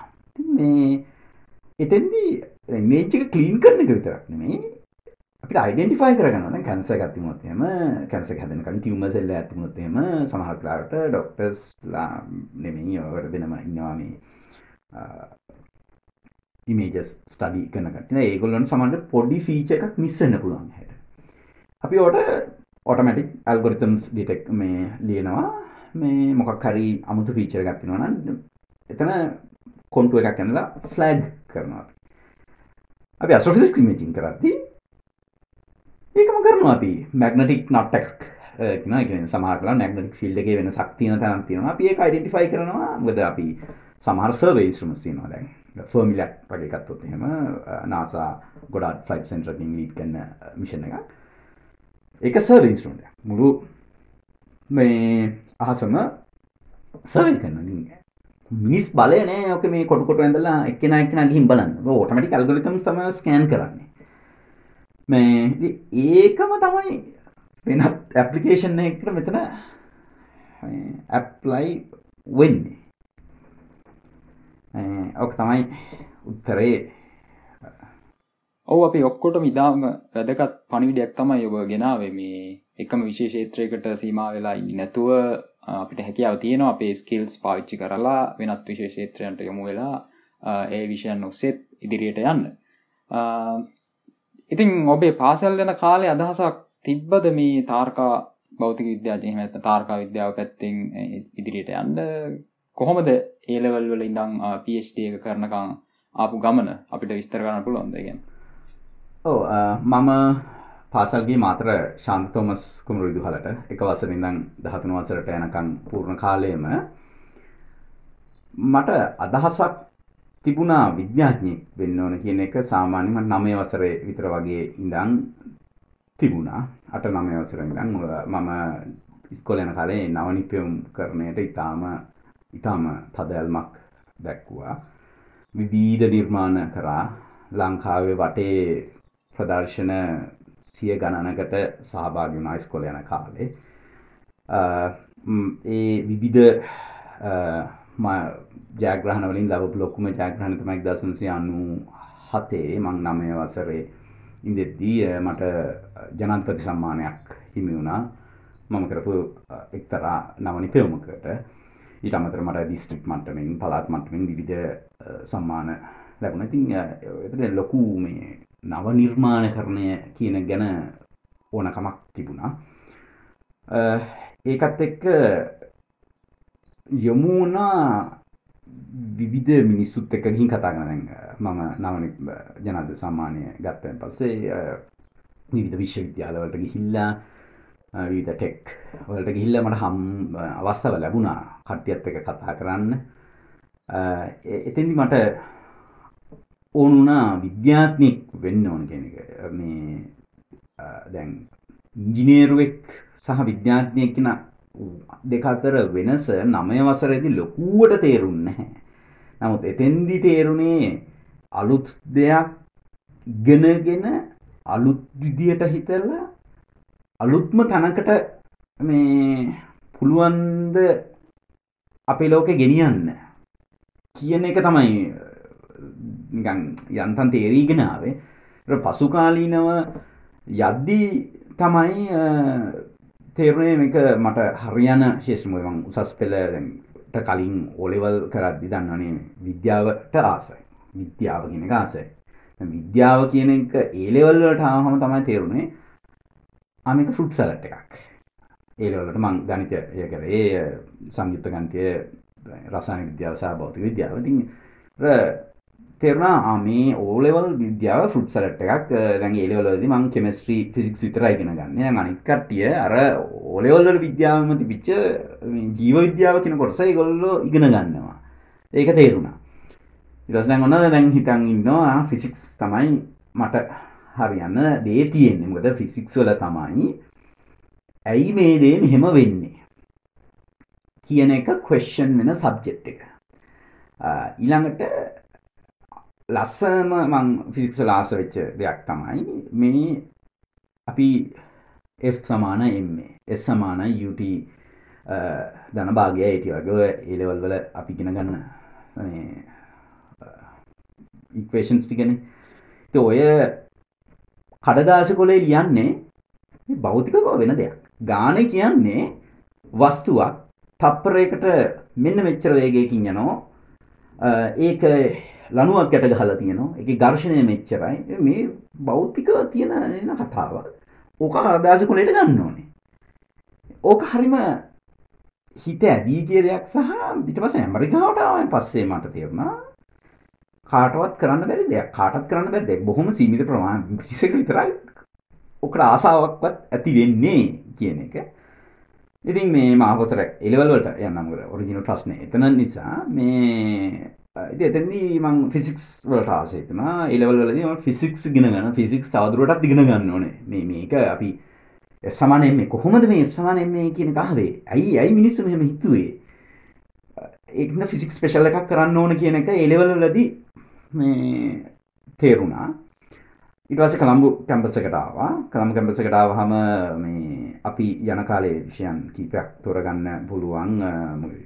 මේ එතෙන්දී ඉමේජ් එක ක්ලීන් කරන එක විතරක් නෙමෙයි අපිට අයිඩෙන්ටිෆයි කරගන්න දැන් කැන්සර් එකක් තිබුණොත් එහෙම කැන්සර් එක හැදෙන කලින් ටියුමර් සෙල් එකක් තිබුණොත් එහෙම සමහර වෙලාවට ડોක්ටර්ස්ලා නෙමෙයි ඔයාලට දෙනම ඉන්නවා මේ ඉමේජස් ස්ටඩි කරන කට්ටිය. ඒගොල්ලන්ට සමහරට පොඩි ෆීචර් එකක් මිස් වෙන්න පුළුවන් හැට. අපි ඔකට ඔටෝමැටික් ඇල්ගොරිතම්ස් ඩිටෙක්ට් මේ ලියනවා මේ මොකක් හරි අමුතු ෆීචර් එකක් තියෙනවා නම් එතන කොන්ටු එකක් යනලා ෆ්ලැග් කරනවා. අපි ඇස්ට්‍රොෆිසික්ස් ඉමේජින් කරද්දී ඒකම කරනවා අපි. මැග්නටික් නට් එකක් න සමහරලා මැගනටික් ෆිල්ඩ එක වෙන සක්තියන තැන තියෙනවා. අපි ඒක අයිඩෙන්ටිෆයි කරනවා. ගද අපි සමහර සර්වේ ඉස්ට්‍රමස් තියෙනවා දැන්. ෆර්මිලක් වගේ එකත්තොත් එහෙම නාසා ගොඩත් ෆ්ලයි් සෙන්ටරකින් ලීඩ් කරන මිෂණ එකක්. ඒක සර්ව ඉන්ස්ට්‍රමට මුළු මේ අහසම සර්වයි කරන මිනිස් බලය නෑ ඕක මේ කොටකොට ඇඳලා එක්කෙන එක්න ගිහිම් බලන්න. ඕටමටි කල්ගලිතම් සම ස්කෑන් කරන්නේ. මේ ඒකම තමයි වෙනත් ඇපලිකේෂන් එකට මෙතන ඇප්ලයි වෙන්නේ. ඕක තමයි උත්තරේ. ඔව අපි ඔක්කොට මිදාම වැදකත් පණිවිඩයක් තමයි ඔබ ගෙනාවේ මේ එකම විශේෂේත්‍රයකට සීමා වෙලා ඉන්න. නැතුව අපිට හැකියාව තියෙනවා අපේ ස්කිල්ස් පාවිච්චි කරලා වෙනත් විශේෂේත්‍රයන්ට යොමු වෙලා ඒ විෂයන් ඔස්සෙත් ඉදිරියට යන්න. ඉතින් ඔබේ පාසල් යන කාලේ අදහසක් තිබ්බද මේ තාර්කා භෞතික විද්‍යාව එහෙම නැත්නම් තාර්කා විද්‍යාව පැත්තෙන් ඉදිරියට යන්න? කොහොමද ඒ ලෙවල් වල ඉඳන් PhD එක කරනකම් ආපු ගමන අපිට විස්තර කරන්න පුළුවන්ද කියන්නේ ඔව් මම පාසල්ගේ මාතර ශාන්ත තෝමස් කුමරු විදුහලට එක වසර ඉඳන් 13 වසරට යනකම් පූර්ණ කාලයේම මට අදහසක් තිබුණා විද්‍යාඥයෙක් වෙන්න ඕන කියන එක සාමාන්‍යයෙන් මම 9 වසරේ විතර වගේ ඉඳන් තිබුණා. 8 9 වසරේ ඉඳන් මම ඉස්කෝලේ යන කාලේ නව නිපැයුම් කරණයට ඊටාම ඊටාම තදැල්මක් දැක්වුවා. විවිධ නිර්මාණ කරා ලංකාවේ වටේ ප්‍රදර්ශන සිය ගණනකට සහභාගි වුණා ඉස්කෝලේ යන කාලේ. ඒ විවිධ ජයග්‍රහණ වලින් ලැබපු ලොකුම ජයග්‍රහණ තමයි 1997 මං 9 වසරේ ඉඳෙද්දී මට ජනාධිපති සම්මානයක් හිමි වුණා. මම කරපු එක්තරා නව නිපැයුමකට. ඊට අමතරව මට දිස්ත්‍රික් මට්ටමින් පළාත් මට්ටමින් විවිධ සම්මාන ලැබුණා. ඉතින් එතන ලොකු මේ නව නිර්මාණකරණය කියන ගැන ඕනකමක් තිබුණා. ඒකත් එක්ක යොමු වුණා විවිධ මිනිස්සුත් එක්ක ගිහින් කතා කරන දැන් මම නවන ජනාධිපති සම්මානය ගත්තන් පස්සේ විවිධ විශ්වවිද්‍යාලවලට ගිහිල්ලා විවිධ ටෙක් වලට ගිහිල්ලා මට හම් අවස්ථාව ලැබුණා කට්ටියත් එක්ක කතා කරන්න. එතෙන්දි මට ඕනුනා විද්‍යාත්මයෙක් වෙන්න ඕන කෙන එක මේ දැන් ඉංජිනේරුවෙක් සහ විද්‍යාත්මයෙක් කෙන දෙක අතර වෙනස නමය වසරේදී ලොකුවට තේරුන්නේ නැහැ. නමුත් එතෙන්දි තේරුණේ අලුත් දෙයක් ඉගෙනගෙන අලුත් විදියට හිතලා අලුත්ම තැනකට මේ පුළුවන්ද අපේ ලෝකෙ ගෙනියන්න කියන එක තමයි නිකන් යන්තම් තේරීගෙන ආවේ. පසුකාලීනව යද්දී තමයි තේරුණේ මේක මට හරියන ශේෂ්ත්‍ර මොකද මම උසස් පෙළට කලින් ඕලෙවල් කරද්දි දන්නවනේ විද්‍යාවට ආසයි. විද්‍යාව කියන එක ආසයි. විද්‍යාව කියන එක ඒ ලෙවල් වලට ආවම තමයි තේරුනේ ආ මේක ෆෘට් සලාඩ් එකක්. ඒ ලෙවල් වලට මම ගණිතය කරේ සංයුක්ත ගණිතය රසායන විද්‍යාව සහ භෞතික විද්‍යාව. ඉතින් තේරුණා මේ ඕලෙවල් විද්‍යාව ෆෘට් සලට් එකක් දැන් ඒ ලෙවල් වලදී මම කෙමිස්ට්‍රි ෆිසික්ස් විතරයි ඉගෙන ගන්න. දැන් අනිත් කට්ටිය අර ඕලෙවල් වල විද්‍යාවම තිබිච්ච ජීව විද්‍යාව කියන කොටස ඒගොල්ලෝ ඉගෙන ගන්නවා. ඒක තේරුණා. ඊට පස්සේ දැන් ඔන්න දැන් හිතන් ඉන්නවා ෆිසික්ස් තමයි මට හරියන්න දේ තියෙන්නේ. මොකද ෆිසික්ස් වල තමයි ඇයි මේ දේ මෙහෙම වෙන්නේ කියන එක ක්වෙස්චන් වෙන සබ්ජෙක්ට් එක. ඊළඟට ලස්සනම මං ෆිසික්ස් වල ආස වෙච්ච දෙයක් තමයි මේ අපි F සමාන MA S සමාන UT ධන භාගය හිටිය වගේ ඒ ලෙවල් වල අපි ඉගෙන ගන්න මේ ඉක්වේෂන්ස් ටිකනේ. ඉතින් ඔය කඩදාසි කොලේ ලියන්නේ භෞතිකව වෙන දෙයක්. ගානේ කියන්නේ වස්තුවක් තප්පරයකට මෙන්න මෙච්චර වේගයකින් යනවා. ඒක ලනුවක් යට ගහලා තියෙනවා. ඒකේ ඝර්ෂණය මෙච්චරයි. මේ භෞතිකව තියෙන එන කතාව. ඕක හදාසි කොලේට ගන්න ඕනේ. ඕක හරිම හිත ඇදී ගිය දෙයක් සහ ඊට පස්සේ ඇමරිකාවට ආවම පස්සේ මට තේරුණා කාටවත් කරන්න බැරි දෙයක්. කාටවත් කරන්න බැරි දෙයක්. බොහොම සීමිත ප්‍රමාණයක් පිරිසක විතරයි ඔකට ආසාවක්වත් ඇති වෙන්නේ කියන එක. ඉතින් මේ මාහොසර එලෙවල් වලට යන්නම් මොකද ඔරිජිනල් ප්‍රශ්නේ එතන නිසා මේ ඉතින් එතනදී මම ෆිසික්ස් වලට ආසයි හිතුණා. ඒ ලෙවල් වලදී මම ෆිසික්ස් ඉගෙන ගන්න ෆිසික්ස් තවදුරටත් ඉගෙන ගන්න ඕනේ. මේ මේක අපි F සමාන m කොහොමද මේ F සමාන m කියන එක ආවේ? ඇයි ඇයි මිනිස්සු මෙහෙම හිතුවේ? ඒකන ෆිසික්ස් ස්පෙෂල් එකක් කරන්න ඕන කියන එක ඒ ලෙවල් වලදී මේ තේරුණා. ඊට පස්සේ කොළඹ කැම්පස් එකට ආවා. කොළඹ කැම්පස් එකට ආවහම මේ අපි යන කාලේ විෂයන් කීපයක් තෝරගන්න පුළුවන්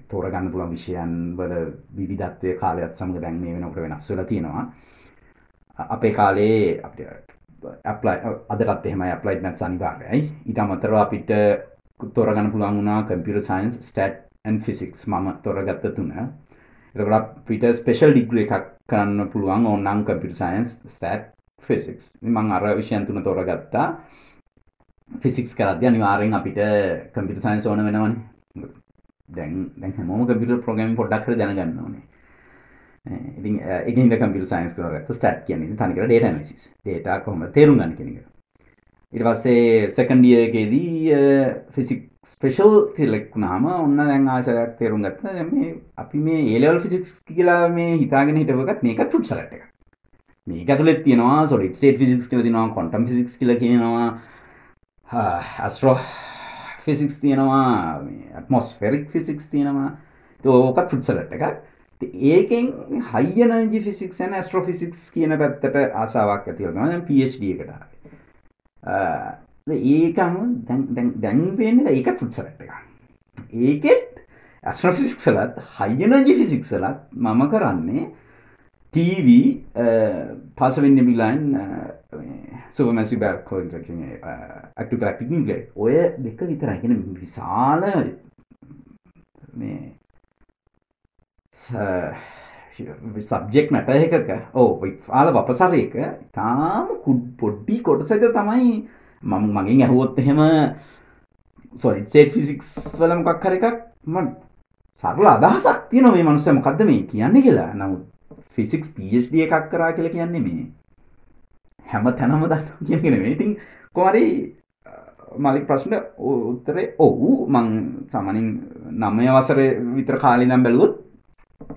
තෝරගන්න පුළුවන් විෂයන් වල විවිධත්වය කාලයත් සමඟ දැන් මේ වෙනකොට වෙනස් වෙලා තියෙනවා. අපේ කාලේ අපිට ඇප්ලයි අදටත් එහෙමයි ඇප්ලයිඩ් මැත්ස් අනිවාර්යයි. ඊට අමතරව අපිට තෝරගන්න පුළුවන් වුණා computer science, stat and physics මම තෝරගත්ත තුන. එතකොට අපිට ස්පෙෂල් ඩිග්‍රී එකක් කරන්න පුළුවන් ඕනනම් කම්පියුටර් සයන්ස්, ස්ටැට්, ෆිසික්ස්. මම අර විෂයන් තුන තෝරගත්තා. ෆිසික්ස් කරද්දී අනිවාර්යෙන් අපිට කම්පියුටර් සයන්ස් ඕන වෙනවනේ. දැන් දැන් හැමෝම කම්පියුටර් ප්‍රෝග්‍රෑමින් පොඩ්ඩක් හරි දැනගන්න ඕනේ. ඉතින් ඒකින් කම්පියුටර් සයන්ස් කරගත්ත ස්ටැට් කියන්නේ තනිකර ඩේටා ඇනලිසිස්. ඩේටා කොහොමද තේරුම් ගන්න කියන එක. ඉට පස්සේ සැකන්ඩියකේදී ෆිසික් ස්පේෂල් තිලෙක්ුණාම ඔන්න දැන් ආසයක් තේරුම් ගත්ත මේ අපි මේ ඒලවල් ෆිසික්ස් කියලා මේ හිතාගෙන හිටවකත් මේකත් ෆුට් සලට එක මේ ඇතුලෙත් තියෙනවා සොඩි ස්ටේට ෆිසික්ස් කියල තිනවා කොටම් ෆිසික්ස් කියල කියනවා ඇස්ට්‍රෝ ෆිසික්ස් තියෙනවා ඇත්මොස්ෆෙරික් ෆිසික්ස් තියෙනවා. ඕකත් ෆුට්සලට එකක්. ඒකෙන් හයිනජි ෆිසික්ස් න ස්ට්‍රෝ ෆිසික්ස් කියන පැත්තට ආසාාවක් ඇතිවන පD එකට ඒකම දැන්පේන ඒකත් ෆුට්සලට එක ඒකෙත් ඇස්ට්‍රෆිසික්සලත් හයිනජි ෆිසික්සලත් මම කරන්නේ TV පසවෙන්න බිලයින් සුවමැසි බැක් ඇක්ටු කලක්ටික් නිගල ඔය දෙක විතරයිගෙන විශාල මේ සබ්ජෙක් නැට එකක. ඕ ආල වපසරයක තාම කුඩ් පොඩ්ඩි කොටසක තමයි මම මගින් ඇහුවොත් එහෙම සොරිට සේට් ෆිසික්ස් වල මොකක් කර එකක් ම සරල අදහසක් තියන මේ මනුස්සය මොකක්ද මේ කියන්නේ කියලා. නමුත් ෆිසික්ස් පD එකක් කරා කියලා කියන්නේ මේ. හැම තැනම දන්න කියන මේ ඉතින් කොමරි මලික් ප්‍රශ්න උත්තරේ ඔවු. මං සමනින් නමය වසර විතර කාලිදම් බැලුවොත්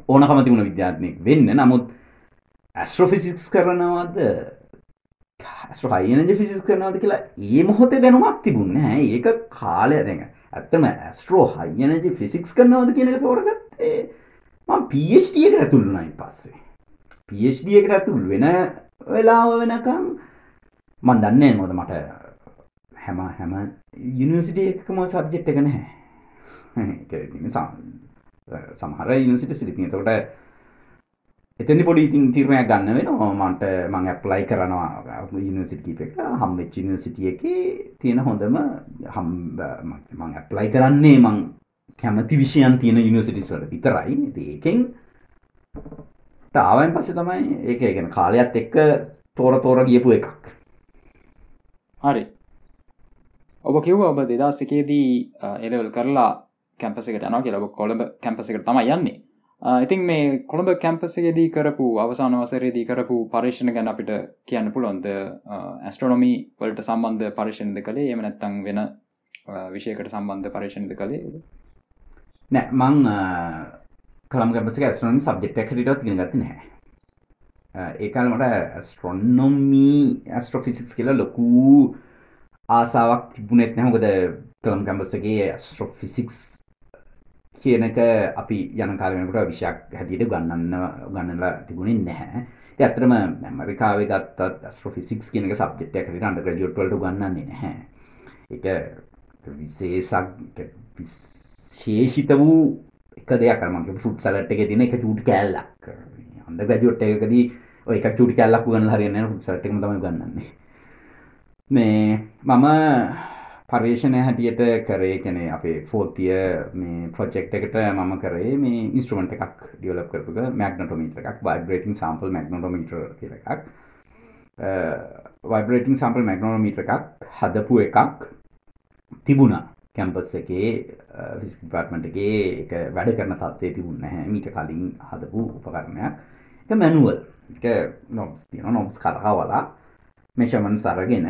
ඕනකම තිබුණ විද්‍යාත්මයෙක් වෙන්න. නමුත් ඇස්ට්‍රෝෆිසික්ස් කරනවද? හයිනජ ෆිසිස් කරනවද කියලා ඒ මොහොතේ දැනුමක් තිබුන්න ඒක කාලය දැඟ ඇත්තම ඇස්ට්‍රෝ හයිනජ ෆිසික්ස් කරනවද කියනක තෝරගත්තේ ම පD එකට ඇතුළුනයි පස්සේ. පD එකට ඇතුල් වෙන වෙලාව වෙනකම් මන් දන්නේ මොද මට හැම හැම යුනිසිට එකම සබ්ජෙට් එක නැහැ. සමහර යුනිසිට සිරිපිය තොට එතනි පොඩි ඉතින් තීරණයක් ගන්න වෙනවා. මන්ට මං ඇප්ලයි කරනවා යුනිසිටි එක. හම්වෙච් යුනිසිටිය එක තියෙන හොඳම හම් මං ඇප්ලයි කරන්නේ මං කැමති විෂයන් තියෙන යුනිසිටිස් වලට විතරයි. ඒකෙන් ආවෙන් පස්සේ තමයි ඒක ගැන කාලයත් එක්ක තෝර තෝර ගියපු එකක්. හරි. ඔබ කිව්ව ඔබ දෙදස් එකේදී එලවල් කරලා කැම්පස එක යනවා කියලා. කොළඹ කැම්පස එකට තමයි යන්නේ. ඉතින් මේ කොළඹ කැම්පසගේදී කරපු අවසාන වසරේදී කරපු පර්ේෂණ ගැන අපිට කියන්න පුළොන්ද ඇස්ට්‍රොනොමි වලට සම්බන්ධ පර්ේෂණද කළේ? එම නැත්තං වෙන විෂයකට සම්බන්ධ පර්ේෂණද කළේ? නෑ මං කළම් කැපස ඇස්ට්‍රොනි සබ්ජෙක්් එකටත් ගෙන ගති නැහැ. ඒකල් මට ඇස්ට්‍රොන්නොමී ඇස්ට්‍රොෆිසික්ස් කියලා ලොකූ ආසාාවක් තිබුණෙත් නැහොකද කළම් කැම්පසගේ ඇස්ට්‍රොෆිසික්ස් කියනක අපි යන කාලමකට විෂයක් හැටියට ගන්නන්න ගන්නලා තිබුණින් නැහැ. ඇතරම ඇමරිකාව ගත්තත් ස්ට්‍රෆිසික්ස් කියනක සබ්ජෙට් එකට අන්ඩ ග්‍රජුවට්වලට ගන්නන්නේ නැහැ. එක විශේසක් විශේෂිත වූ එක දෙයක් කරමක ෆුට් සලට් එක තින එක චූටි කෑල්ලක්. අන්ද ග්‍රජුවට් එකකදී ඔය එක චූටි කැල්ලක් ගන්න හරින්න ෆුට් සට්ම තම ගන්නන්නේ මේ මම පර්යේෂණය හැටියට කරේ කැනෙ අපේ ෆෝතිය මේ ප්‍රොජෙක්් එකට මම කරේ මේ ඉස්ට්‍රමට එකක් ඩියලප් කරපුක මැගනටොමීට එකක් වයිබරේටින් සම්පල් මැගනොටොමීට කියල එකක්. වයිබරේටින් සම්පල් මැගනොමීට එකක් හදපු එකක් තිබුණා. කැම්පස් එකේ ෆිස් පාර්ට්මටගේ එක වැඩ කරන තත්වේ තිබුණ හැ මීට කලින් හදපු උපකරණයක්. එක මැනුවල් එක නොබස් තියන නොබ්ස් කරහවලා මෙෂමන් සරගෙන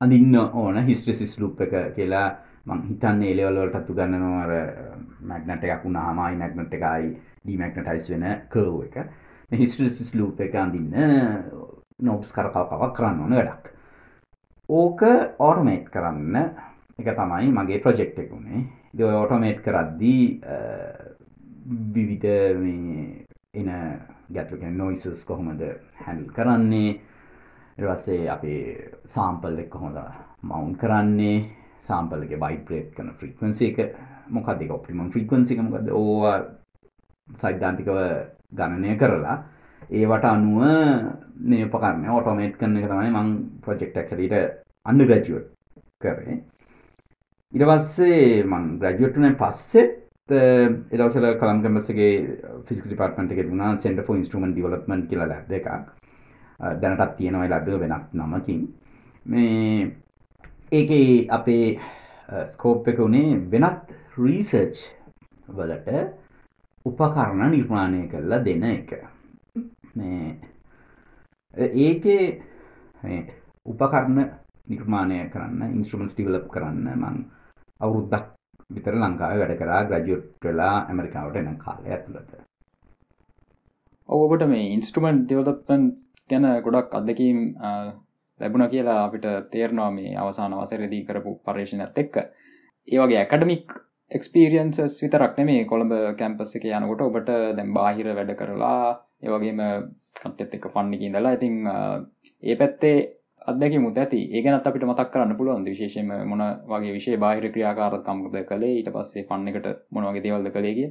අඳන්න ඕන හිස්ට්‍රසිස් ලුප් එක කියලා මං හිතන්න ඒලවල්වලටත්තු ගන්නනවර මැගනට එකක් වුණාමයි මැගනට එකයි ඩීමැක්නටයිස් වෙන කර්ව එක. හිස්ට්‍රසිස් ලූප එක අඳන්න නොබ්ස් කරකාවක් කරන්න ඕන වැඩක්. ඕක ඕටමේට් කරන්න එක තමයි මගේ ප්‍රොජෙක්් එකුණේ ද ඕටෝමේට් කරද්දී විවිධ එන ගැටලුගෙන නොයිසස් කොහොමද හැඩල් කරන්නේ? ඉරවස්සේ අපේ සාම්පල් එක් හොඳ මවුන් කරන්නේ? සාම්පලගේ බයිප්‍රේට් කන ෆ්‍රික්වන්සි එක මොකද ඔපිමන් ෆ්‍රික්වන්සික මොකද ඕවා සයිද්ධාන්තිකව ගණනය කරලා ඒවට අනුව නේපකරන්න ඔටෝමේට් කරන එක තමයි මං ප්‍රජෙක්්ට කරට අන්න ග්‍රජුවට් කරේ. ඉරවස්සේ මං ග්‍රජුවට්න පස්සෙත් එදවසල කළම්කමසගේ ෆිස් ඩිපර්ටමට එක වුණා සෙන්ට ෆෝ ඉන්ස්ට්‍රමන් ඩිවලප්මන් කියල ලැබ එකක්. දැනටත් තියෙනවා ලැබව වෙනත් නමකින්. මේ ඒක අපේ ස්කෝප් එක වුණේ වෙනත් රීසර්ච් වලට උපකරණ නිර්මාණය කරලා දෙන එක. මේ ඒකේ උපකරණ නිර්මාණය කරන්න ඉන්ස්ට්‍රමන්ස් ටිවලප් කරන්න මං අවුරුද්දක් විතර ලංකාව වැඩ කරා ග්‍රජුට් වෙලා ඇමරිකාවට එන කාලය ඇතුළත. ඔබට මේ ඉන්ස්ට්‍රමන්ට් දෙවලපන් ගැන ගොඩක් අදකීම් ලැබුණ කියලා අපිට තේරනවා මේ අවසාන වසරදී කරපු පර්ේෂණත් එක්ක. ඒවගේ ඇකඩමික් එක්ස්පිරියන්සස් විතරක් නෙමේ කොළඹ කැම්පස් එක යනකොට ඔබට දැම් බාහිර වැඩ කරලා ඒවගේම කන්තෙත් එක ෆන්නකින් දලා ඉතිං ඒ පැත්තේ අදක මුත ඇති ඒගනත් අපිට මතක් කරන්න පුළුවන් විශේෂම මොන වගේ විශෂය බාහිර ක්‍රියාකාරකම්ද කළේ? ඊට පස්සේ පන්න එකට මොනවගේ දේවල්ද කළේගේ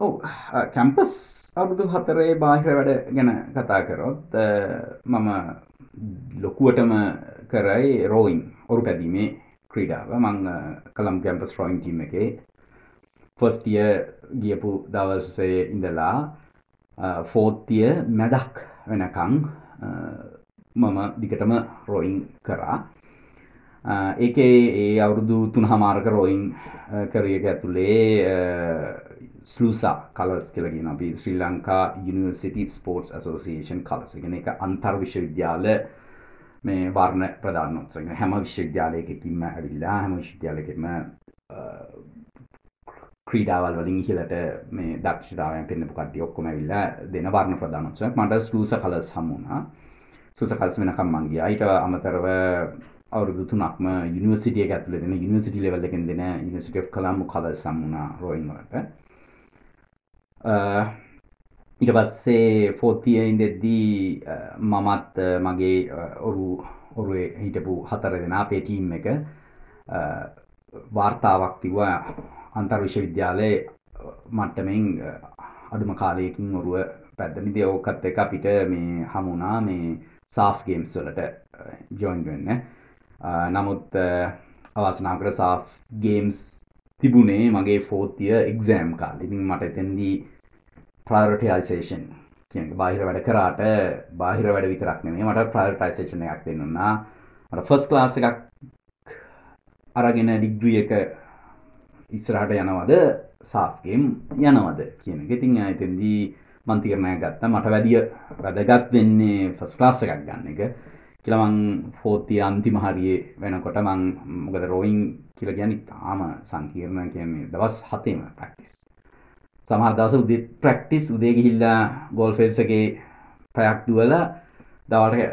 ඔව. කැම්පස් අවුරුදු හතරේ බාහිර වැඩ ගැන කතා කරොත් මම ලොකුවටම කරයි රෝයින් ඔරු පැදීමේ ක්‍රීඩාව. මං කළම් කැම්පස් රෝයින් ටීම් එකේ ෆස්ටිය ගියපු දවස්සේ ඉඳලා ෆෝත්තිය මැදක් වෙනකං මම දිගටම රොයින් කරා ඒකේ ඒ අවුරුදු තුන් හමාරක රෝයින් කරයක ඇතුළේ ස්ලූසා කලස් කියලගෙන අපි Sri Lanka university sports association කලසගෙන එක අන්තර් විශ්වවිද්‍යාල මේ වර්ණ ප්‍රධාන උත්සග හැම විශ්වවිද්‍යාලයකින්ම ඇවිල්ලා හැම විශ්විද්‍යාලකෙම ක්‍රීඩාවල් වලින් ඉහලට මේ දක්ෂතාවයන් පෙන්න්නපු කට්ටිය ඔක්කොම ඇවිල්ලා දෙන වර්ණ ප්‍රධානොත්සක් මට ස්ලූස කලස් හමුණා සුස කල්ස් වෙනකම් මංගේ අයිට අමතරව අවුරුදු තුනක්ම යනිවසිටිය ඇතුල දෙන යනිසිටි ලෙවල්ල එකෙන් දෙන යනිසිට කලාම්මු කල සම්මුණා රෝයින්වලට ඊට පස්සේ ෆෝතිය ඉඳෙද්දී මමත් මගේ ඔරු ඔරුවේ හිටපු හතර දෙනා අපේ ටීම් එක වාර්තාවක් තිවා අන්තර් විශ්වවිද්‍යාලයේ මට්ටමෙන් අඩුම කාලයකින් ඔරුව පැද්දනිද ඕකත් එක අපිට මේ හමුණා මේ සාෆ් ගේම්ස් වලට ජොයින් වෙන්න. නමුත් අවස්නාකට සාෆ් ගේම්ස් තිබුණේ මගේ ෆෝතිය එක්සෑම් කාල. ඉතින් මට එතැන්දී ප්‍රාරටයිසේෂන් කිය බාහිර වැඩ කරාට බාහිර වැඩ විතරක් නෙමේ මට ප්‍රයිර්ටයිසේෂන එකක් දෙන්නුන්නා මට ෆස් ලාස එකක් අරගෙන ඩිග්්‍රිය එක ඉස්සරහට යනවද? සාෆ්ගේම් යනවද? කියන එක. ඉතින් අතන්දී මන්තිරණය ගත්ත. මට වැඩිය වැදගත් වෙන්නේ ෆස් ලාස එකක් ගන්න එක. කියලමං ෆෝතිය අන්තිම හරියේ වෙනකොට මං මොකද රෝයින් කියල ගැනි තාම සංකීර්ණ කියන්නේ දවස් හතේම ප්‍රක්ටිස් සමහර දවස උදේ ප්‍රැක්ටිස් උදේ ගිහිල්ලා ගෝල් ෆේස් එකේ පැයක් දුවලා දවල්ට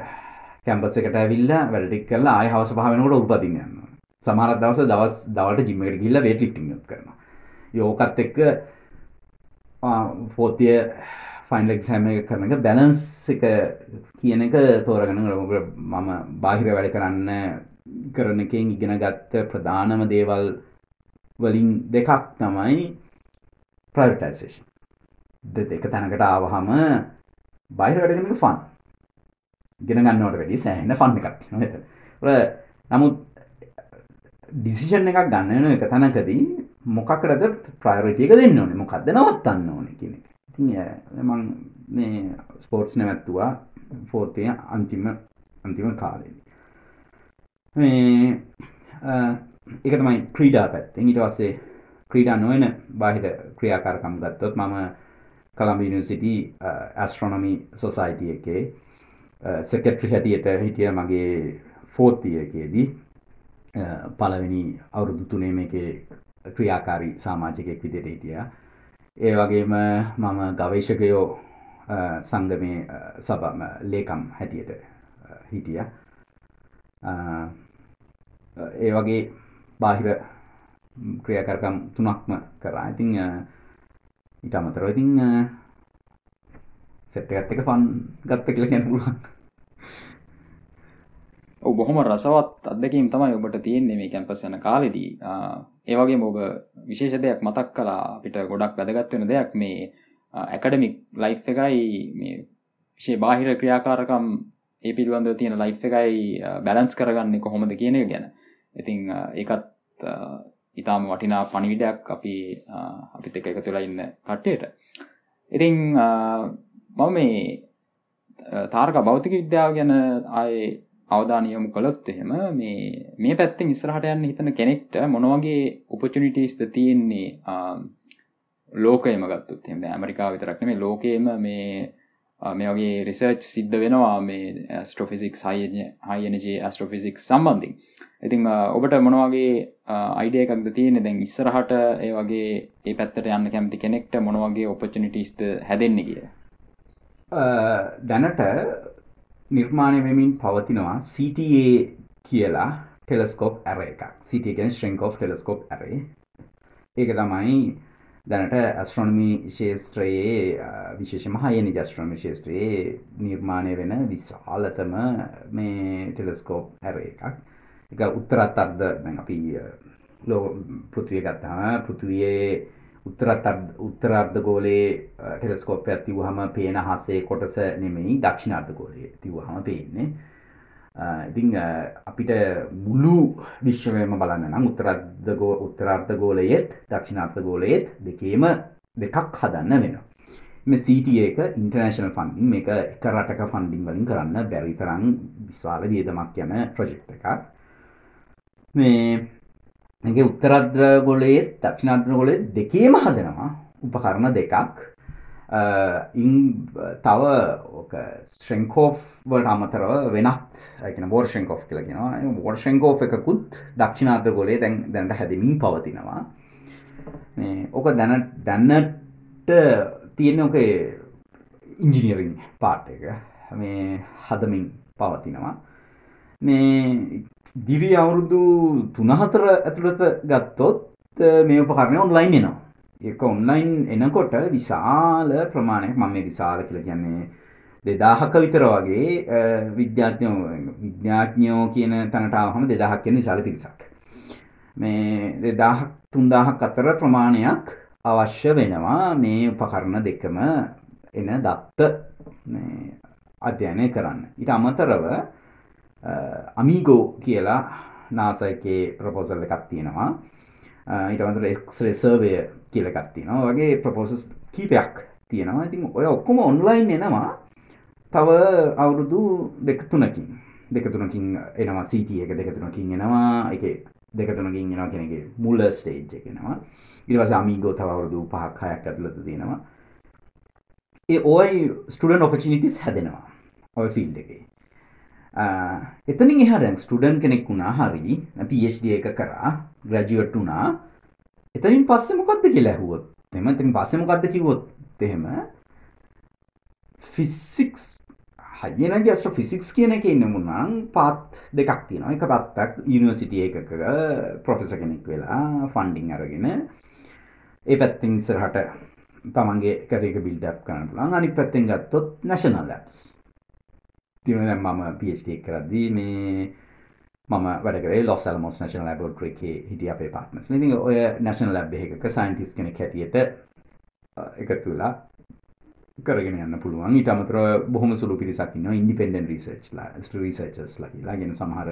කැම්පස් එකට ඇවිල්ලා වැඩ ටික කරලා ආයෙ හවස පහ වෙනකොට උපදින්න යනවා. සමහර දවස් දවස් දවල්ට ජිම් එකට ගිහිල්ලා වේට් ලිෆ්ටිං එකක් කරනවා. යෝකත් එක්ක ෆෝතිය ෆයිනල් එක්සෑම් එක කරන එක බැලන්ස් එක කියන එක තෝරගෙන මම බාහිර වැඩ කරන්න කරන එකෙන් ඉගෙන ගත්ත ප්‍රධානම දේවල් වලින් දෙකක් තමයි ප්‍රයිවටයිසේෂන් දෙක තැනකට ආවහම බයිර වැඩගෙන ෆන් ගෙන ගන්නවට වැඩි සෑහන ෆන්න එකක් නොත නමුත් ඩිසිෂන් එකක් ගන්න එක තැනකදී. මොකකටද ප්‍රයිරටියක දෙන්න ඕනේ? මොකක්ද නවත්තන්න ඕන කියන මං මේ ස්පෝර්ට්ස් නැවැත්තුවා ෆෝර්තය අන්තිම අන්තිම කාලෙදී මේ එක තමයි ක්‍රීඩා පැත්තෙන්. ඊට වස්සේ ක්‍රීඩා නොවන බාහිර ක්‍රියාකාරකම් ගත්තොත් මම කළම්බ යනිසිටි ඇස්ට්‍රොනොමි සොසයිටිය එකේ සෙකට්‍රි හැටියට හිටිය මගේ ෆෝතියකේදී පලවෙනි අවුරුදු තුනේ මේකේ ක්‍රියාකාරී සාමාජිකයෙක් විදියට හිටිය. ඒ වගේම මම ගවේශකයෝ සංගමය සබම ලේකම් හැටියට හිටිය. ඒ වගේ බාහිර ක්‍රියාකරකම් තුනක්ම කරා. ඉතිං ඉට අමතරව ඉතිං සෙට්ටගත් එක ෆන් ගත්ත කියල ගැන පුළුවන්. ඔ බොහොම රසවත් අදකින් තමයි ඔබට තියෙන්නේ මේ කැම්පස් යන කාලෙදී. ඒවගේ ඔබ විශේෂ දෙයක් මතක් කලා අපිට ගොඩක් වැදගත්වෙන දෙයක් මේ ඇකඩමික් ලයි් එකයි මේ විශේ බාහිර ක්‍රියාකාරකම් ඒ පිළිබඳව තියෙන ලයි් එකයි බැලන්ස් කරගන්න කොහොමද කියන එක ගැන. ඉතිං ඒකත් ඉතාම වටිනා පණිවිඩයක් අපි අපිත් එක එක තුළ ඉන්න කට්ටයට. ඉතිං මම මේ තාර්ක භෞතික විද්‍යාව ගැන අය අවධානයමු කළොත් එහෙම මේ මේ පැත්තිෙන් ඉස්රහට යන්න හිතන කෙනෙක්ට මොනවගේ උපචනිටස්ද තියෙන්නේ ලෝකයම ගත්තුත් එම ඇමරිකා විතරක්න මේ ලෝකයම මේ මේ වගේ රිසර්ච් සිද්ධ වෙනවා මේ ස්ට්‍රොෆිසික් හයනජ ස්ට්‍රොෆිසික් සම්බන්ධින් ඉතිං ඔබට මොනවගේ අයිඩිය එකක්ද තියෙන දැන් ඉස්සරහට ඒ වගේ ඒ පැත්තට යන්න කැමති කෙනෙක්ට මොනවගේ ඔපචනිටිස්ට හැදෙන්නේ කිය දැනට නිර්මාණය වෙමින් පවතිනවා CTA කියලා ටෙලස්කෝප් ඇර එකක්. සිටගෙන් ශ්‍රංකෝ් ටෙලස්කෝප් ඇරේ ඒක තමයි දැනට ඇස්ට්‍රොනමි ශේෂත්‍රයේ විශේෂ මහයනි ජස්ට්‍රොනමි ශේෂත්‍රයේ නිර්මාණය වෙන විශාලතම මේ ටෙලස්කෝප් ඇර එකක්. එක උත්තරත් අර්ද අපි ලෝ පෘතිය ගත්තම පෘතිවයේ උත්තරත් උත්තරර්ධ ගෝලේ ටෙලස්කෝපයක් තිවහම පේන හසේ කොටස නෙමෙයි දක්ෂිණාර්ධ ගෝලය තිවහම පේන්නේ ඉතිං අපිට මුළු විශ්වයම බලන්න නම් උත්තරර්ධගෝ උත්තරාර්ථ ගෝලයෙත් දක්ෂිණාර්ථ ගෝලයෙත් දෙකේම දෙකක් හදන්න වෙන මේ CT එක ඉන්ටර්නේශනල් ෆන්ඩින් මේක එක රටක ෆන්ඩින් වලින් කරන්න බැරි තරම් විශාල වියදමක් යන ප්‍රොජෙක්ට් එකක්. මේ මේකේ උත්තරාර්ධ ගෝලයේත් දක්ෂිණාර්ධ ගෝලයේ දෙකේම හදනවා. උපකරණ දෙකක්. ඉන් තව ස්ට්‍රෙන්කෝෆ් වට අමතරව වෙනත් ඇන බෝර් ශෙන්කෝ් කියලගෙන බෝර් ශෙන්කෝ් එකකුත් දක්ෂිනාත ගොලේ දැන් දැන්ට හැදමින් පවතිනවා. ඕක දැන දැන්නට තියෙන ඕක ඉංජිනියරින් පාට් එක. මේ හදමින් පවතිනවා. මේ දිවි අවුරුදු තුනහතර ඇතුළත ගත්තොත් මේ උපකරණය ඔන්ලයින් එනවා ඒක ඔන්ලයින් එනකොට විශාල ප්‍රමාණයක් මම මේ විශාල කියලා කියන්නේ දෙදාහක විතර වගේ විද්‍යාඥයෝ විද්‍යාඥයෝ කියන තැනට ආවම දෙදාහක් කියන විශාල පිරිසක්. මේ දෙදාහක් තුන්දාහක් අතර ප්‍රමාණයක් අවශ්‍ය වෙනවා මේ උපකරණ දෙකම එන දත්ත අධ්‍යයනය කරන්න. ඊට අමතරව අමීගෝ කියලා නාසයකේ ප්‍රපෝසල් එකක් තියෙනවා. ඊට අමතරව එක්ස්රේ සර්වය කියලා එකක් තියෙනවා. වගේ ප්‍රපෝසස් කීපයක් තියෙනවා. ඉතින් ඔය ඔක්කොම ඔන්ලයින් එනවා. තව අවුරුදු දෙක තුනකින්. දෙක තුනකින් එනවා CT එක දෙක තුනකින් එනවා. ඒකේ දෙක තුනකින් එනවා කියන එකේ මුල ස්ටේජ් එක එනවා. ඊට පස්සේ අමීගෝ තව අවුරුදු 5ක් 6ක් ඇතුළත තියෙනවා. ඒ ඔය ස්ටුඩන්ට් ඔපචුනිටිස් හැදෙනවා. ඔය ෆීල්ඩ් එකේ. එතනින් එහට ස්ටඩන් කෙනෙක් වුණා හරි PhD එක කරා ග්‍රජුවට් වුණා. එතනින් පස්සෙ මොකක්ද කියලා ඇහුවොත් එම තින් පස්සෙ මොකක්ද කිවොත් එහෙම ෆිසික්ස් හයන ගස්ට ෆිසික්ස් කියන එක ඉන්න මුන්නම් පාත් දෙකක් තියෙනවා. එක පත්තක් යනිවර්සිටිය එකක ප්‍රොෆෙස කෙනෙක් වෙලා ෆන්ඩිං අරගෙන ඒ පැත්තිං සරහට තමන්ගේ කරක බිල්ඩක් කරන්න පුළන් අනි පැත්තෙන් ගත්තොත් නැශනල් ලැබ්ස් තින මම පිස්ට කරද්දී මේ මම වැඩකරේ ලොස් අල්මෝස් නශන ලැබෝට්‍රේ හිටිය අපේ පාත්නස් ති ඔය නැශන ලැබ් එකක සයින්ටිස් කෙනෙක් හැටියට එකතු වෙලා කරගෙන යන්න පුළුවන්. ඊට අමතර බොහොම සුළු පිරිසක් ඉන්නවා ඉන්ඩිපෙන්ඩන්ට් රිසර්ච් ලා රිසර්චර්ස් ලා කියලා. ගෙන සමහර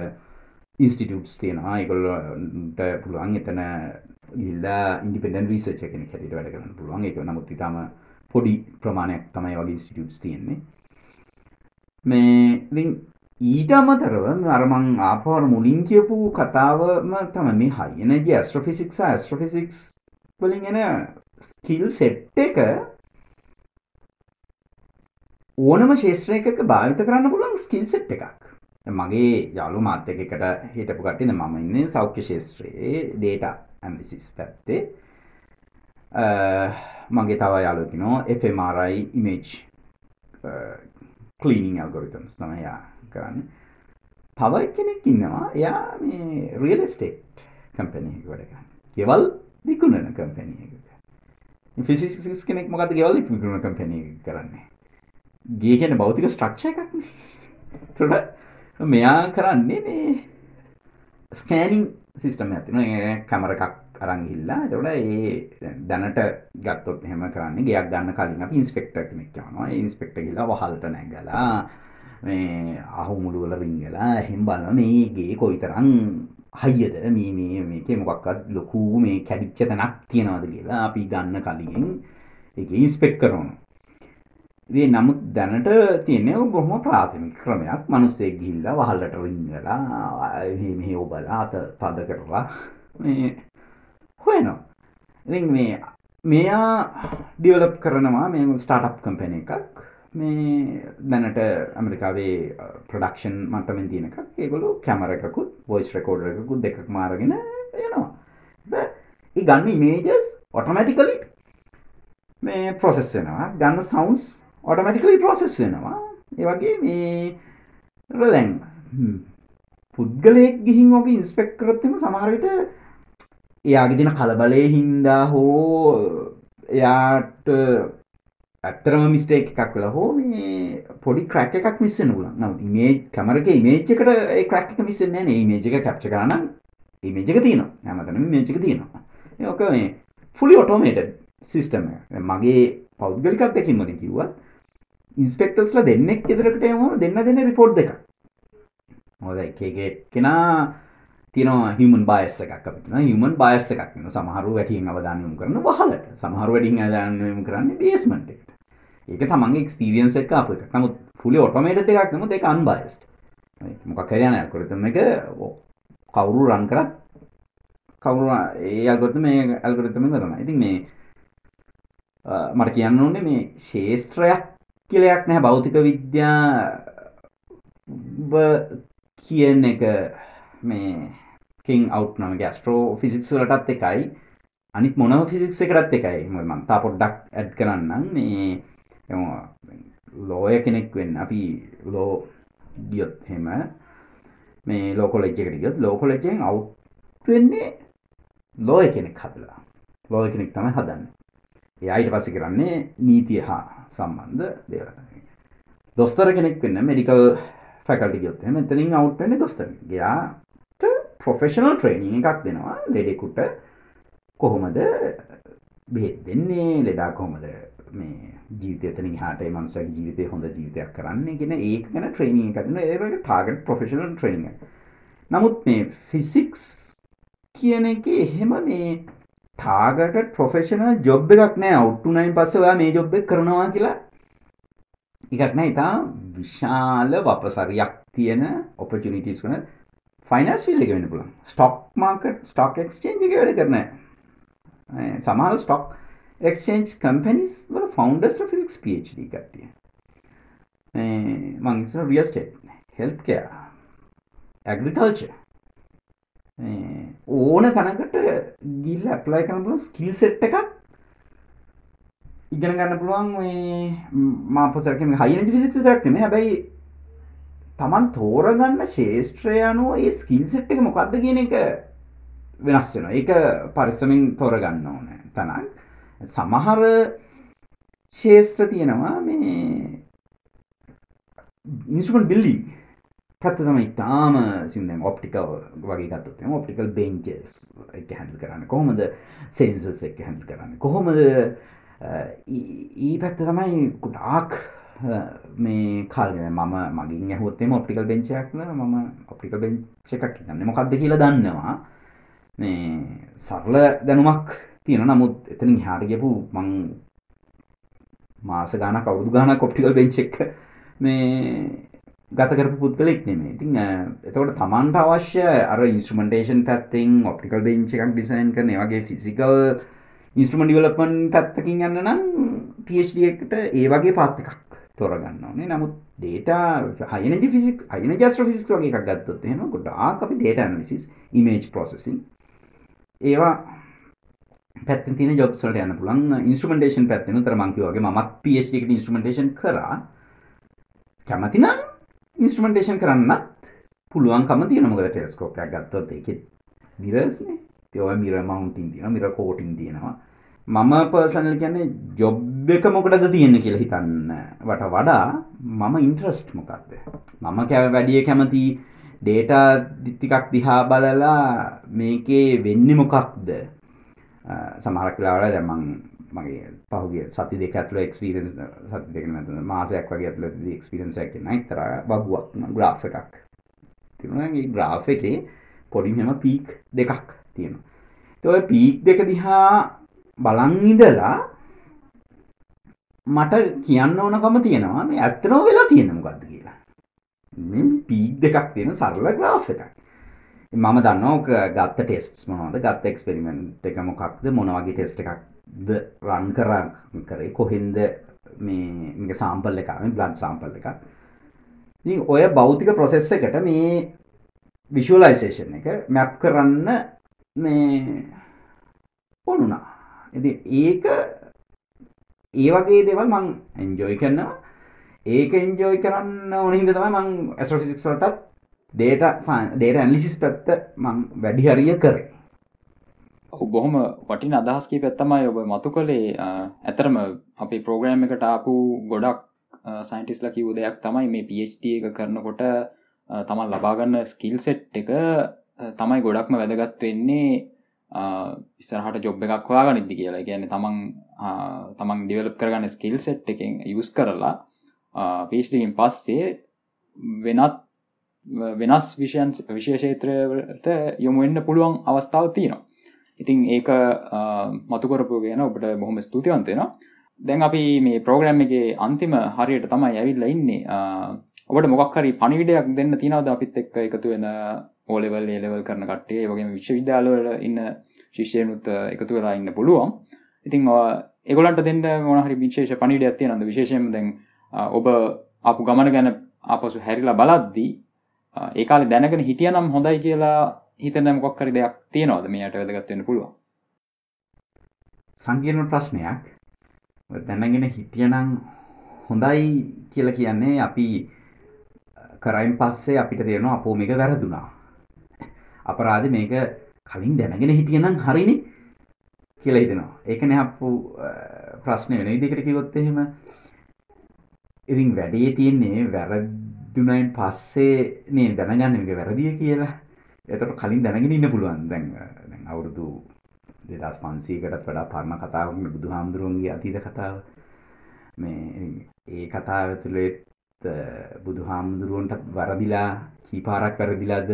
ඉන්ස්ටිටියුට්ස් තියෙනවා. ඒගොල්ලන්ට පුළුවන් එතන ගිහිල්ලා ඉන්ඩිපෙන්ඩන්ට් රිසර්ච් කෙනෙක් හැටියට වැඩ කරන්න පුළුවන්. ඒක නමුත් ඊටම පොඩි ප්‍රමාණයක් තමයි වගේ ඉන්ස්ටිටියුට්ස් තියෙන්නේ. මේ ඊට අමතරව අරමං ආපවර මුලින් කියපු කතාවම තම මේ හයිනජ ඇස්ට්‍රෆිසික්ස ඇස්ට්‍රෆිසික්ස් වලින් එන ස්කිල් සෙට් එක ඕනම ශේෂත්‍රයක භාවිත කරන්න පුළන් ස්කිල් සෙට් එකක්. මගේ යාලු මාත්‍යක එකට හිටපු කටින මම ඉන්න සෞඛ්‍ය ශේෂත්‍රයේ ඩේට ඇම්ලිසිස් පැත්තේ. මගේ තව යාලුකිනෝ FMRI ඉමේජ් කලීනිං ඇල්ගොරිතම්ස් තම යා කරන්න. තව කෙනෙක් ඉන්නවා. එයා මේ රියල් ස්ටේට් කම්පැනි වැඩ ගෙවල් විකුණන කම්පැනිය ෆිසිස් කෙනෙක් මොකද ගෙවල් විකුණ කම්පැනි කරන්නේ? ගේ කියන බෞතික ස්ට්‍රක්ෂ එකක් තොට මෙයා කරන්නේ මේ ස්කෑනිං සිිස්ටම ඇතින කැමර එකක් අරංගිල්ලා තොට ඒ දැනට ගත්තොත් හෙම කරන්නේ ගයක් ගන්න කලින් අප ඉන්ස්පෙක්ට කෙනෙක් යනවා. ඉන්ස්පෙක්ට කියලා වහල්ට නැගලා මේ අහුමුළුවල රිංගලා හෙම් බලන මේගේ කොයිතරං හයියද? මේ මේ මේක මොකක්වත් ලොකූ මේ කැඩිච්ච තැනක් තියෙනවද කියලා අපි ගන්න කලින් එක ඉන්ස්පෙක් කරනු ඒ නමුත් දැනට තියනෙ බොහොම ප්‍රාථමික ක්‍රමයක්. මනුස්සේ ගිල්ල වහල්ලට රිංගලා මෙහි ඔබලා අත තද කරලා මේ හොයනවා. ඉතින් මේ මෙයා ඩියවලප් කරනවා මේ ස්ටාටප් කම්පැන එකක්. මේ දැනට ඇමරිකාවේ ප්‍රඩක්ෂන් මටමෙන් තියනක ඒගොලු කැමර එකකුත් බොයිස් රෙකෝඩ එකකුත් දෙකක් මාරගෙන යනවා. ඒ ගන්න ඉමේජස් ඔටමැටිකලි මේ ප්‍රොසෙස් වෙනවා. ගන්න සවන්ස් ඔටමැටිකලි ප්‍රොසෙස් වෙනවා. ඒවගේ මේ රදැන් පුද්ගලයෙක් ගිහින් ඕක ඉන්ස්පෙක්් කරත්තම සමහරවිට එයාගේ දින කලබලය හින්දා හෝ එයාට ඇත්තරම මිස්ටේක් එකක් වෙලා හෝ මේ පොඩි ක්‍රක් එකක් මිස්සෙන පුලන් නම් මේ කමරක මේච්චකට ඒ ක්‍රක් එක මිස්සෙන් නෑ. මේජක කැප්ච කරන්න මේජක තියනවා. හැමතන මේජක තියෙනවා. ඕක මේ ෆුලි ඔටෝමේට සිිස්ටම මගේ පෞද්ගලිකත් දෙකින් මති කිව්වත් ඉන්ස්පෙක්ටස්ල දෙන්නෙක් ෙදරකට යම දෙන්න දෙන්න රිපෝට් දෙක හොද එකගේ කෙනා තින හමන් බයස එකක් අපින හමන් බයස එකක් සමහරු වැටියෙන් අවධානයම කරන වහලට. සමහරු වැඩින් අදානයම කරන්න බේස්මට එක ඒක තමන්ගේ එක්ස්පිරියන්ස එක අප එක නමුත් පුලි ඔටමේට එකක් නම දෙක අන්බයිස්ට මොකක් කරයන ඇල්කොරතම එක කවුරු රන් කරත් කවුරු ඒ අල්ගොත මේ ඇල්ගොරතම කරන ඉතින් මේ මට කියන්න ඕනේ මේ ශේස්ත්‍රයක් කියලයක් නැහැ. භෞතික විද්‍යා කියන එක මේ කින් අවට් නම ගැස්ට්‍රෝ ෆිසික්ස් වලටත් එකයි. අනිත් මොනව ෆිසික්ස් එකටත් එකයි. මම තා පොඩ්ඩක් ඇඩ් කරන්නම්. මේ ලෝය කෙනෙක් වෙන්න අපි ලෝ ගියොත් හෙම මේ ලෝකොලෙජ් එකට ගියොත් ලෝකොලෙජෙන් අවු් වෙන්නේ ලෝය කෙනෙක් හදලා. ලෝය කෙනෙක් තමයි හදන්න. එයායිට පසි කරන්නේ නීතිය හා සම්බන්ධ දේව දොස්තර කෙනෙක් වෙන්න මෙඩිකල් ෆැකල්ටි ගියොත් එම එතනින් අවු් වෙන්නේ දොස්තර ගයාට ප්‍රොෆෙෂනල් ට්‍රේනිං එකක් දෙනවා. ලෙඩෙකුට කොහොමද බෙහෙත් දෙන්නේ? ලෙඩා කොහොමද මේ ජීවිතයතන හට මන්සගේ ජීවිතය හොඳ ජීවිතයක් කරන්න ගෙන ඒක ගැන ට්‍රේනිය කරන ඒට ටාගට ප්‍රෆෙෂනල් ට්‍රේනිය නමුත් මේ ෆිසික්ස් කියන එක එහෙම මේ ටාගට ප්‍රොෆෙෂනල් ජොබ් එකක් නෑ. අවුට්ටුනයින් පස්සවා මේ ජොබ් එක කරනවා කියලා. එකක් නෑ. ඉතා විශාල වපසරයක් තියෙන ඔපචනිටස් වන ෆයිනස් ෆිල්ල එක වෙන පුළන් ස්ටොක් මාකට ස්ටොක් එක්ස්චේන්ජ එක වැඩ කරන සමාල ස්ටොක් එක්ෂේන්ජ් කම්පනිස් වල ෆෞන්ඩස් ෆිසික්ස් පD කට්ටිය. මංස රියස්ටේට් හෙල්කය ඇග්‍රිකල්ච ඕන තැනකට ගිල්ල ඇප්ලයි කරන පුල ස්කිල් සෙට් එකක් ඉගෙන ගන්න පුළුවන් මාපසරක හයින ෆිසික්ස් රක්ටම හැබැයි තමන් තෝරගන්න ශේෂත්‍රය අනුව ඒ ස්කිල් සෙට් එක මොකක්ද කියන එක වෙනස් වෙන එක පරිසමින් තෝරගන්න ඕන තනක්. සමහර ශේෂත්‍ර තියෙනවා මේ ඉන්ස්ටමට බිල්ලි පැත්ත තමයි ඉතාම සිින්දෙන් ඔප්ටිකල් වගේ ගත්තත් ඔප්ටිකල් බෙන්චස් එක හැඩල් කරන්න කොහොමද? සේන්සස් එක හැඩල් කරන්න කොහොමද? ඒ පැත්ත තමයි කුටාක් මේ කාල්ගෙන මම මගින් ඇහොත්තේ ඔප්ටිකල් බෙන්චයක්න මම ඔප්ටිකල් බෙන්ච එකක් ගන්න මොකක්ද කියලා දන්නවා. මේ සරල දැනුමක් තියෙන නමුත් එතන හාට ගපු මං මාස ගාන කවුදු ගාන කොප්ටිකල් බෙන්චෙක් මේ ගත කරපු පුද්ගලෙක් නෙමේ ඉතින් එතකොට තමන්ට අවශ්‍ය අර ඉන්ස්ට්‍රමටේෂන් පැත්තිං ඔප්ටිකල් බෙන්ච් එකක් ඩිසයින් කරන වගේ ෆිසිකල් ඉන්ස්ට්‍රමට ඩිවලපන් පැත්තකින් යන්න නම් පD එකට ඒ වගේ පාත් එකක් තොරගන්න ඕනේ. නමුත් ඩේට හයින ෆිසික් අයින ජස්ට ෆිසික් වගේ එකක් ගත්තොත් එහෙම ගොඩාක් අපි ඩේට ඇනලිසිස් ඉමේජ් ප්‍රොසෙසින් ඒවා පැත්තින් තියෙන ජොබ්ස් වලට යන්න පුළුවන්. ඉන්ස්ට්‍රුමෙන්ටේෂන් පැත්තෙන් උතර මං කිව්වා වගේ මමත් PhD එකට ඉන්ස්ට්‍රුමෙන්ටේෂන් කරා. කැමති නම් ඉන්ස්ට්‍රුමෙන්ටේෂන් කරන්නත් පුළුවන්කම තියෙනවා. මොකද ටෙලස්කෝප් එකක් ගත්තොත් ඒකේ මිරර්ස් නේ. ඒ ඔය මිරර් මවුන්ටින් තියෙනවා මිරර් කෝටින් තියෙනවා. මම පර්සනල් කියන්නේ ජොබ් එක මොකටද තියෙන්නේ කියලා හිතන්න වට වඩා මම ඉන්ට්‍රස්ට් මොකක්ද මම කැව වැඩිය කැමති ඩේටා ටිකක් දිහා බලලා මේකේ වෙන්නේ මොකක්ද සමහරක් වෙලාවල දැන් මං මගේ පහුගිය සති දෙක ඇතුළත එක්ස්පීරියන්ස් සති දෙක නැත්නම් මාසයක් වගේ ඇතුළතදී එක්ස්පීරියන්ස් එකක් එන එක්තරා බගුවක් ග්‍රාෆ් එකක් තියෙනවා. මේ ග්‍රාෆ් එකේ පොඩි මෙහෙම පීක් දෙකක් තියෙනවා. ඒ ඔය පීක් දෙක දිහා බලන් ඉඳලා මට කියන්න ඕනකම තියෙනවා. මේ ඇත්තනම වෙලා තියෙන මොකද්ද කියලා. මේ පීක් දෙකක් තියෙන සරල ග්‍රාෆ් එකක්. මම දන්නවා ගත්ත ටෙස්ට් මොනවද? ගත්ත එක්ස්පෙරිමෙන්ට් එක මොකක්ද? මොන වගේ ටෙස්ට් එකක්ද රන් කරා කරේ? කොහෙන්ද මේ සාම්පල් එක බ්ලඩ් සාම්පල් එක ඔය බෞතික ප්‍රොසෙස් එකට මේ විශුවලයිසේෂන් එක මැප් කරන්න මේ ඕනුනා ඇති ඒක ඒ වගේ දෙවල් මං එන්ජෝයි කරන්නවා ඒක එන්ජෝයි කරන්න ඕනහිද තම මං ඇස්ට්‍රෆිසික්ස් වලටත් ඩේට ඩේට ඇන්ලිසිස් පැත්ත මං වැඩි හරිය කරේ. බොහොම වටින අදහස්කී පැත්තමයි ඔබ මතු කළේ. ඇතරම අපි ප්‍රෝග්‍රෑම් එකට ආපු ගොඩක් සයින්ටිස්ල කිව් දෙයක් තමයි මේ PhD එක කරනකොට තමන් ලබාගන්න ස්කිල් සෙට් එක තමයි ගොඩක්ම වැදගත් වෙන්නේ ඉස්සරහට ජොබ් එකක් හොයා නිදදි කියලා ගැන තමන් තමන් ඩිවලප් කරගන්න ස්කිල් සෙට් එකෙන් යුස් කරලා පිස්ටිකින් පස්සේ වෙනත් වෙනස් විෂයන් විශේෂේත්‍රයට යොමුවෙන්න පුළුවන් අවස්ථාව තියෙනවා. ඉතින් ඒක මතුකරපු ගෙන ඔබට බොහොම ස්තුතිවන්තයෙන දැන් අපි මේ ප්‍රෝග්‍රම් එක අන්තිම හරියට තමයි ඇවිල්ල ඉන්නේ. ඔබට මොක්හරි පනිවිඩයක් දෙන්න තිනවද අපිත් එක්ක එකතු වෙන ඕලෙවල් ඒලෙවල් කරන කට්ටේ වගේ විශ්ව විද්‍යාලවල ඉන්න ශිෂ්‍යයනුත් එකතු වෙලා ඉන්න පුළුවන්. ඉතින් එගොලන්ට දෙන්න මොනහරි විශේෂ පනිඩ ඇතිය නද විශේෂයෙන් දැන් ඔබ අපපු ගමන ගැන අපසු හැරිලා බලද්දී ඒකාල දැනගෙන හිටිය නම් හොඳයි කියලා හිතන මොක්කරි දෙයක් තියෙනවද? මේයට වැදගත්වන්න පුළුවන්. සංකීර්ණ ප්‍රශ්නයක්. දැනගෙන හිටියනං හොඳයි කියල කියන්නේ අපි කරයින් පස්සේ අපිට තියෙනවා අපෝ මේක වැරදුනා. අපරාධ මේක කලින් දැනගෙන හිටියනම් හරිනි. කියලා හිතෙනවා. ඒකන අපපු ප්‍රශ්නය වෙන ඉදිකට කිවොත් එහෙම ඉරින් වැඩේ තියෙන්නේ වැරදුනයින් පස්සේ නේ දැනගන්න එක වැරදිය කියලා. එතට කලින් දැනගෙන ඉන්න පුළුවන්. දැන් අවුරුදු දෙදස් පන්සීකටත් වඩා පරණ කතාවක් බුදු හාමුදුරුවන්ගේ අතීත කතාව. මේ ඒ කතාව තුළෙත් බුදු හාමුදුරුවන්ටත් වරදිලා කීපාරක් වැරදිලාද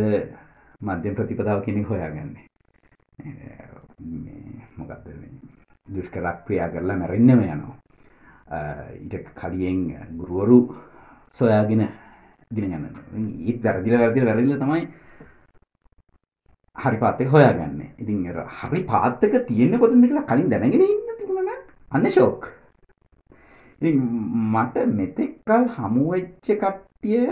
මධ්‍යම ප්‍රතිපදාව කෙනෙ හොයාගන්න. මොකක්ද දුෂ්කරක් ක්‍රියා කරලා මැරෙන්නම යනවා. ඊට කලියෙන් ගුරුවරු සොයාගෙන ගෙන ගන්න ඒත් වැරදිල වැරදිල වැරදිල තමයි හරි පාත්තක හොයාගන්න. ඉතින් හරි පාත්තක තියෙන කොතද කියලා කලින් දැනගෙන ඉන්න තිබුණන අන්න ශෝක් මට මෙතෙක්කල් හමුවෙච්ච කට්ටිය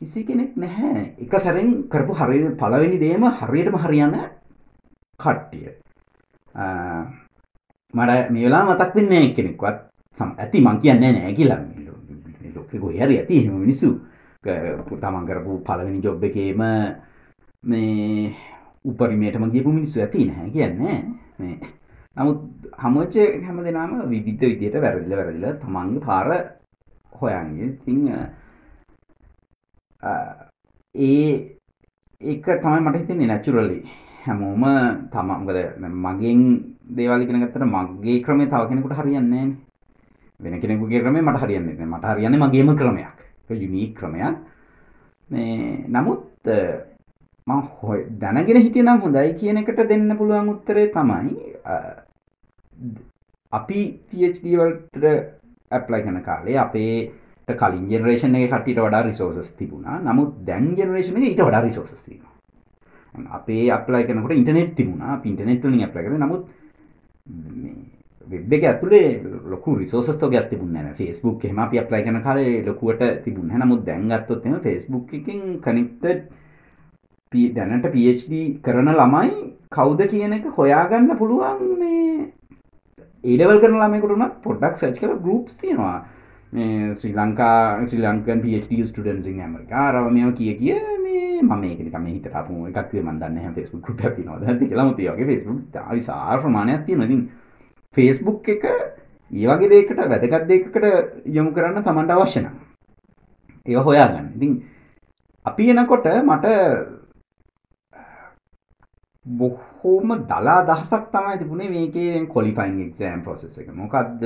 කිසි කෙනෙක් නැහැ. එක සැරෙන් කරපු හරි පලවෙනි දේම හරියටම හරියන්න කට්ටිය. මට මේලා මතක් වෙන්නේ කෙනෙක්වත්. සම ඇති මං කියන්නේ නෑ කියලා. ලොක ගොහරි ඇති එහෙම මිනිස්සු. තමන් කරපු පලවෙනි ජොබ් එකේම මේ උපරිමයටම ගියපු මිනිස්සු ඇති නැහැ කියන්නේ. මේ නමුත් හමුවච්ච හැම දෙනාම විවිධ විදියට වැරදිල වැරදිල තමන්ගේ පාර හොයන්ගේ තිං ඒ ඒක තමයි මට හිතෙන්නේ නැචුරලි හැමෝම තමන්ගද මගෙන් දේවල්ලිකෙන ගත්තට මගේ ක්‍රමේ තව කෙනෙකුට හරියන්නේ වෙන කෙනෙකුගේ ක්‍රමේ මට හරියන්නේ මට හරියන්නේ මගේම ක්‍රමයක් යුනීක් ක්‍රමයක් මේ නමුත් මං හොය දැනගෙන හිටියනම් හොඳයි කියන එකට දෙන්න පුළුවන් උත්තරේ තමයි අපි PhD වලට ඇප්ලයි කරන කාලේ අපේ කලින් ජෙනරේෂන් එකේ කට්ටියට වඩා රිසෝසස් තිබුණා. නමුත් දැන් ජෙනරේෂන් එකේ ඊට වඩා රිසෝසස් තියෙනවා. අපේ ඇප්ලයි කරනකොට ඉන්ටර්නෙට් තිබුණා. අපි ඉන්ටර්නෙට් වලින් ඇප්ලයි කරේ. නමුත් මේ වෙබ් එක ඇතුලේ ලොකු රිසෝසස් තෝගයක් තිබුණේ නැහැ. Facebook එහෙම අපි ඇප්ලයි කරන කාලේ ලොකුවට තිබුණේ නැහැ. නමුත් දැන් ගත්තොත් එහෙම Facebook එකකින් කනෙක්ටඩ් දැනට PhD කරන ළමයි කවුද කියන එක හොයාගන්න පුළුවන් මේ ඒඩවල් කරන ළමයකුටුනත් පොඩ්ඩක් සච් කල ගරුප්ස් තියෙනවා මේ ශ්‍රී ලංකා ශ්‍රී ලංකන් PhD ස්ටඩන්සින් ඇමරිකා රවමය කිය කිය මේ මම ඒකනිකම හිතරපු එකක්ේ මන්දන්න හැ ෆෙස්බුක් රුප තිනවද ඇති කලමතියගේ ෆෙස්බුක් විසා ප්‍රමාණයක් තියෙනතින් ෆේස්බුක් එක ඒවගේ දේකට වැදගත් දෙකට යොමු කරන්න තමන්ට අවශ්‍යන ඒ හොයාගන්න. ඉතින් අපි එනකොට මට බොහෝම දලා දහසක් තමයි තිබුණේ මේකේ කොලිෆයින් එක්සෑම් ප්‍රොසෙස් එක. මොකක්ද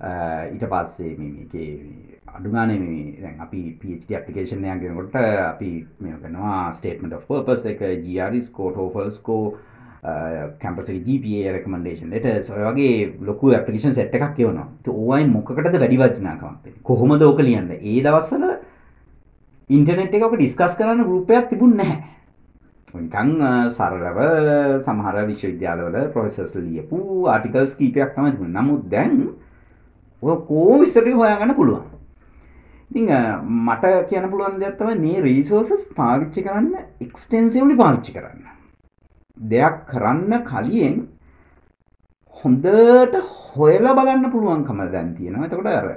ඊට පස්සේ මේකේ අඩුගානේ මේ අපි PhD application එකක් ගෙනකොට අපි මේ කරනවා statement of purpose එක GRE score TOEFL score campus එකේ GPA recommendation letters ඔය වගේ ලොකු application set එකක් එවනවා. ඒක ඕවයින් මොකකටද වැඩි වටිනාකමක් දෙන්නේ? කොහොමද ඕක ලියන්නේ? ඒ දවස්වල ඉන්ටර්නෙට් එක ඔක ඩිස්කස් කරන්න ගෲප් එකක් තිබුණේ නැහැ. නිකං සරලව සමහර විශ්වවිද්‍යාලවල ප්‍රොෆෙසර්ස් ලියපු ආටිකල්ස් කීපයක් තමයි තිබුණේ. නමුත් දැන් ඔය කෝ විස්තරේ හොයාගන්න පුළුවන්. ඉතින් මට කියන්න පුළුවන් දෙයක් තමයි මේ රිසෝසස් පාවිච්චි කරන්න එක්ස්ටෙන්සිව්ලි පාවිච්චි කරන්න. දෙයක් කරන්න කලින් හොඳට හොයලා බලන්න පුළුවන්කම දැන් තියෙනවා. එතකොට අර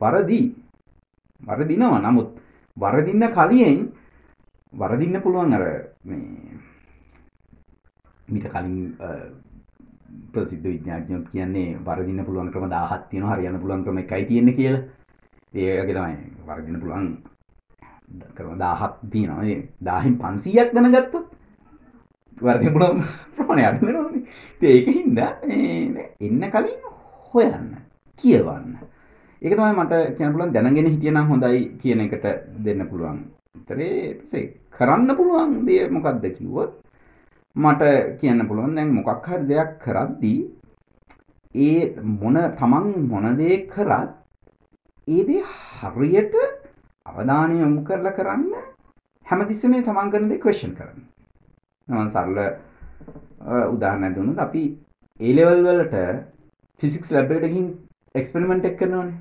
වරදි වරදිනවා. නමුත් වරදින්න කලින් වරදින්න පුළුවන් අර මේ මීට කලින් ප්‍රසිද්ධ විද්‍යාඥයෝ කියන්නේ වරදින්න පුළුවන් ක්‍රම 1000ක් තියෙනවා හරියන්න පුළුවන් ක්‍රම එකයි තියෙන්නේ කියලා. ඒ වගේ තමයි වරදින්න පුළුවන් ක්‍රම 1000ක් තියෙනවා. ඒ 1000න් 500ක් දැනගත්තොත් වරදින්න පුළුවන් ප්‍රමාණය අඩු වෙනවනේ. ඉතින් ඒකින්ද එන්න කලින් හොයන්න, කියවන්න. ඒක තමයි මට කියන්න පුළුවන් දැනගෙන හිටියනම් හොඳයි කියන එකට දෙන්න පුළුවන්. ඒතරේ කරන්න පුළුවන් දේ මොකක්ද කිව්වොත් මට කියන්න පුළුවන් දැන් මොකක් හරි දෙයක් කරද්දී ඒ මොන තමන් මොන දේ කරත් ඒ දේ හරියට අවධානය යොමු කරලා කරන්න හැමතිස්සෙම තමන් කරන දේ ක්වෙස්චන් කරන්න. මම සරල උදාහරණයක් දුන්නොත් අපි A level වලට ෆිසික්ස් ලැබ් එකට ගිහින් එක්ස්පෙරිමන්ට් එක කරනවානේ.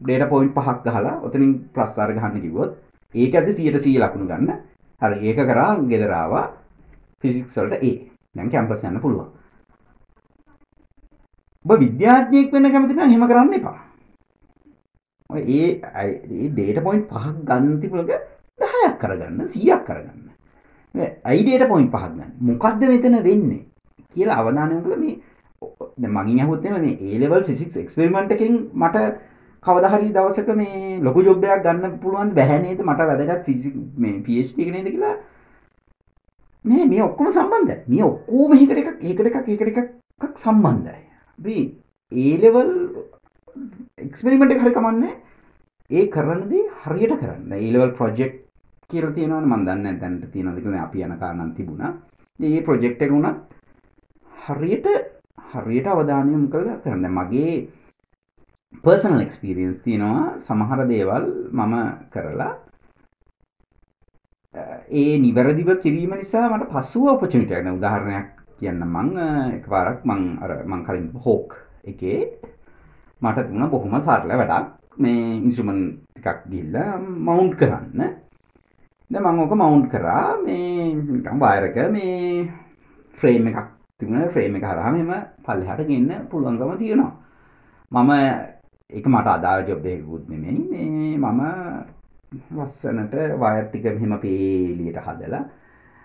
ඩේටා පොයින්ට් පහක් ගහලා ඔතනින් ප්ලස් ආර ගහන්න කිව්වොත් ඒක ඇද්ද 100 100 ලකුණු ගන්න. හරි ඒක කරා ගෙදර ආවා ෆිසික්ස් වලට ඒ දැන් කැම්පස් යන්න පුළුවන්. ඔබ විද්‍යාඥයෙක් වෙන්න කැමති නම් එහෙම කරන්න එපා. ඔය ඒ ඒ ඩේටා පොයින්ට් පහක් ගන්න තිබුණක 10ක් කරගන්න 100ක් කරගන්න. ඇයි ඩේටා පොයින්ට් පහක් ගන්න. මොකද්ද මෙතන වෙන්නේ කියලා අවධානය යොමු කළා මේ දැන් මගෙන් අහුවොත් එimhe මේ A level physics experiment එකෙන් මට කවදා හරි දවසක මේ ලොකු ජොබ් එකක් ගන්න පුළුවන් බැහැ නේද? මට වැදගත් ෆිසික්ස් මේ PhD එක නේද කියලා නෑ මේ ඔක්කොම සම්බන්ධයි. මේ ඔක්කොම එකට එකක් ඒකට එකක් ඒකට එකක් සම්බන්ධයි. අපි A level එක්ස්පෙරිමන්ට් එක හරි කමන්නේ. ඒ කරන දේ හරියට කරන්න. A level project කියලා තියෙනවනේ මම දන්නේ නැහැ දැනට තියෙනවද කියලා අපි යන කාරණා තිබුණා. මේ ප්‍රොජෙක්ට් එක උනත් හරියට හරියට අවධානය යොමු කරලා කරන්න. මගේ පර්සනල් එක්ස්පීරියන්ස් තියෙනවා සමහර දේවල් මම කරලා ඒ නිවැරදිව කිරීම නිසා මට පස්සුව ඔපචුනිටි එකක් උදාහරණයක් කියන්න මං එකපාරක් මං අර මං කලින් හෝක් එකේ මට තිබුණා බොහොම සරල වැඩක්. මේ ඉන්ස්ට්‍රුමන්ට් ටිකක් ගිහිල්ලා මවුන්ට් කරන්න. දැන් මම ඕක මවුන්ට් කරා. මේ නිකන් වයර් එක මේ ෆ්‍රේම් එකක් තිබුණා. ෆ්‍රේම් එක හරහා මෙහෙම පල්ලෙහාට ගෙන්න පුළුවන්කම තියෙනවා. මම ඒක මට අදාළ ජොබ් එකකුත් නෙමෙයි. මේ මම ලස්සනට වයර් ටික මෙහෙම පේලියට හදලා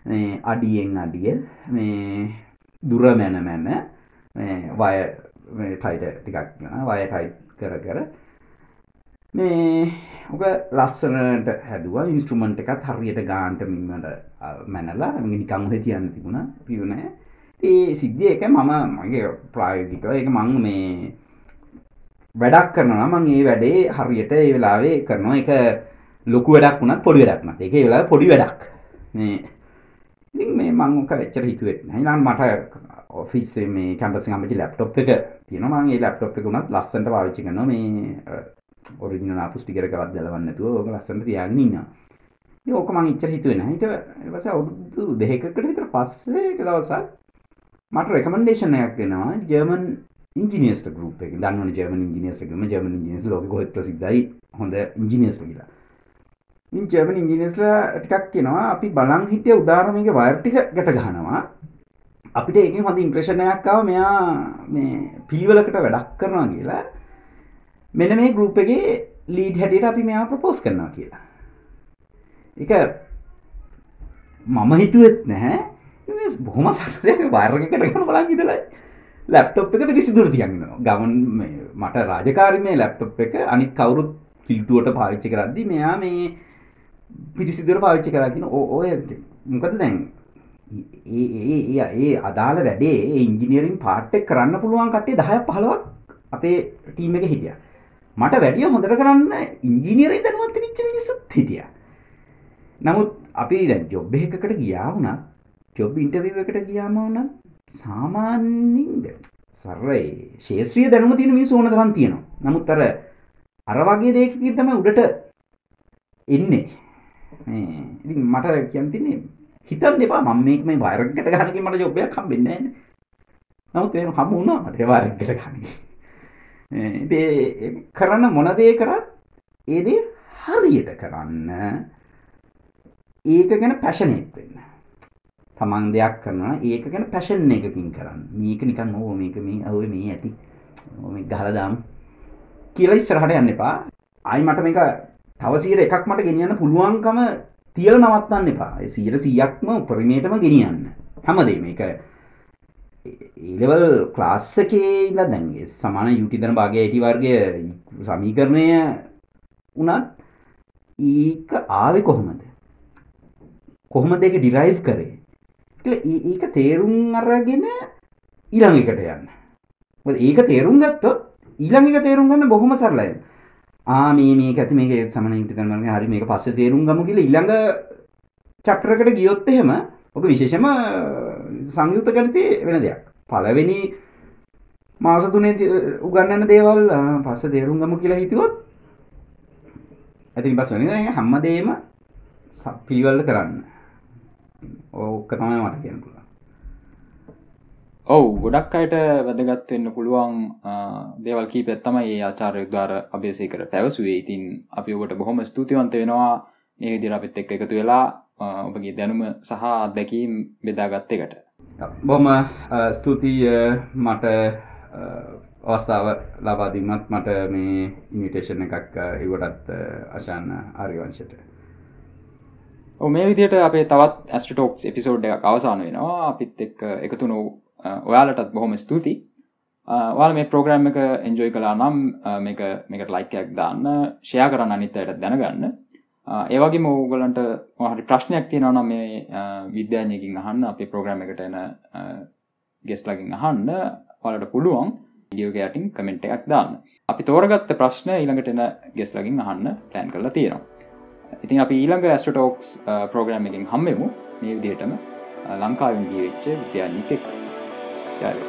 මේ අඩියෙන් අඩිය මේ දුර මැන මැන මේ වය මේ ටයිට ටිකක් ගන්න වය ටයිට් කර කර. මේ ඔක ලස්සනට හැදුවා ඉන්ස්ට්‍රුමන්ට් එකත් හරියට ගාන්ට මින්මට මැනලා නිකම් ඔහෙ තියන්න තිබුණා පියුණෑ ඒ සිද්ධිය එක මම මගේ ප්‍රායෝගිකව ඒක මං මේ වැඩක් කරනවා මං ඒ වැඩේ හරියට ඒ වෙලාවේ කරනවා. එක ලොකු වැඩක් වුණත් පොඩි වැඩක් නත් ඒකේ වෙලාවේ පොඩි වැඩක්. මේ ඉතින් මේ මම ඔක එච්චර හිතුවේ නැහැ ඊළඟ මට ඔෆිස් මේ කැම්පස් එකේ හම්බෙච්ච ලැප්ටොප් එක තියෙනවා. මම ඒ ලැප්ටොප් එක උනත් ලස්සනට පාවිච්චි කරනවා. මේ ඔරිජිනල් ආපු ස්ටිකර් එකවත් දැලවන්න නැතුව ඕක ලස්සනට තියාගෙන ඉන්නවා. ඉතින් ඕක මම එච්චර හිතුවේ නැහැ ඊට පස්සේ අවුරුදු දෙකකට විතර පස්සේ එක දවසක් මට රෙකමෙන්ඩේෂන් එකක් එනවා. ජර්මන් ඉංජිනියර්ස් ගෲප් එකකින් දන්නවනේ German engineers group German engineers ලෝකෙ කොහෙත් ප්‍රසිද්ධයි හොඳ ඉංජිනියර්ස් කියලා. ඉන් ජර්මන් ඉංජිනේස්ලා ටිකක් කියනවා අපි බලන් හිටිය උදාහරණයක වයර් ටික ගැට ගහනවා අපිට ඒකෙන් හොඳ ඉම්ප්‍රෙෂන් එකක් ආවා මෙයා මේ පිළිවෙලකට වැඩක් කරනවා කියලා මෙන්න මේ ගෲප් එකේ ලීඩ් හැටියට අපි මෙයා ප්‍රොපෝස් කරනවා කියලා. ඒක මම හිතුවෙත් නැහැ. මේ බොහොම සරලව වයර් එකකට ගන්න බලන් ඉඳලා ලැප්ටොප් එක පිළිසිදුර තියන් ඉන්නවා. ගමන් මේ මට රාජකාරී මේ ලැප්ටොප් එක අනිත් කවුරුත් කිල්ටුවට පාවිච්චි කරද්දි මෙයා මේ පිරිසිදුර පාවිච්චි කරගෙන ඔය මොකද දැන් ඒ ඒ අදාළ වැඩේ ඉංජිනියරින් පාට් එක කරන්න පුළුවන් කට්ටිය 10ක් 15ක් අපේ ටීම් එකේ හිටියා. මට වැඩිය හොඳට කරන්න ඉංජිනියරින් දැනුවත් වෙච්ච මිනිස්සුත් හිටියා. නමුත් අපි දැන් ජොබ් එකකට ගියා වුණත් ජොබ් ඉන්ටර්විව් එකට ගියාම වුණත් සාමාන්‍යයෙන් සරේ ශේත්‍රීය දැනුම තියෙන මිනිස්සු ඕන තරම් තියෙනවා. නමුත් අර අර වගේ දෙයකින් තමයි උඩට එන්නේ. මේ. ඉතින් මට කියන්න තියන්නේ හිතන්න එපා මම මේක මේ වයර් එකට ගහනකින් මට ජොබ් එකක් හම්බෙන්නේ නැහැ නමුත් එහෙම හම්බ වුණා මට වයර් එකට ගහනකින් කරන්න මොනදේ කරත් ඒදේ හරියට කරන්න. ඒක ගැන පැෂනේට් වෙන්න. තමන් දෙයක් කරනවා ඒක ගැන පැෂන් එකකින් කරන්න. මේක නිකන් ඕ මේක මේ ඔය මේ ඇති. ගහලදාම් කියලා ඉස්සරහට යන්න එපා. අයි මට මේක තවසීට එකක් මට ගෙනියන්න පුළුවන්කම තියල නවත්තන්න එපා. සීට සියක්ම උපරිමේටම ගෙනියන්න. හැමදේ මේක ඒලෙවල් ක්ලාස්සකේ ඉල දැන්ගේ සමාන යුටිදන භාගය ඇටි වර්ගය සමීකරණය වනත් ඒක ආවෙ කොහොමද? කොහොම දෙක ඩිරයිව් කරේ? ඒක තේරුම් අරගෙන ඊළඟ එකට යන්න. ඒක තේරුම් ගත්තොත් ඊළඟ එක තේරුම් ගන්න බොහොම සරලයි. ආ මේ මේක ඇති මේක සමන ඉට කරන හරි මේක පස්ස තේරුම් ගම කියල ඉළඟ චක්‍රකට ගියොත් එහෙම ඕක විශේෂම සංයුත්ත ගණතේ වෙන දෙයක්. පලවෙනි මාස තුනේ උගන්නන්න දේවල් පස්ස තේරුම් ගම කියලා හිතුවොත් ඇති පස් වෙන හැම්මදේම පිළිවල්ල කරන්න. ඕක තමයි මට කියන පුළ ඔවු ගොඩක් අයට වැදගත් වෙන්න පුළුවන් දේවල් කීපෙත් තමයි ඒ ආචාර්ය ද්වාර අභ්‍යසේකර පැවසුවේ. ඉතින් අපි ඔබට බොහොම ස්තුතිවන්ත වෙනවා මේ විදිහට අපිත් එක්ක එකතු වෙලා ඔබගේ දැනුම සහ අත්දැකීම් බෙදාගත්ත එකට. බොහොම ස්තුතියි මට අවස්ථාව ලබාදීමත් මට මේ ඉනිටේෂන් එකක් ඉවටත් අශාන්න ආරිවංශයට මේ විදියට අපේ තවත් ඇස්ටටෝක්ස් එපිසෝඩ් එකක් අවසාන වෙනවා. අපිත් එක් එකතුනු ඔයාලටත් බොහොම ස්තුති වාල මේ ප්‍රෝග්‍රම් එක එන්ජෝයි කලා නම් මේක මේකට ලයිකයක් දාන්න ෂයා කරන්න අනිත්තයට දැනගන්න. ඒවගේ මෝගලන්ට හරි ප්‍රශ්නයක් තියෙනව නම් මේ විද්‍යාඥයකින් අහන්න අපේ ප්‍රෝග්‍රම් එකට එන ගෙස් ලගින් අහන්න වලට පුළුවන් ඩියෝගෑටින් කමෙන්ට් එකක් දාන්න. අපි තෝරගත්ත ප්‍රශ්න ඊළඟට එන ගෙස් ලගින් අහන්න ප්ලෑන් කරලා තියෙනවා. ඉතින් අපි ඊළඟ ඇස්ටටෝක්ස් ප්‍රෝග්‍රම් එකින් හම්මෙමු මේ විදිහටම ලංකාවෙන් ගියවෙච්ච විද්‍යාඥික එක් යාලු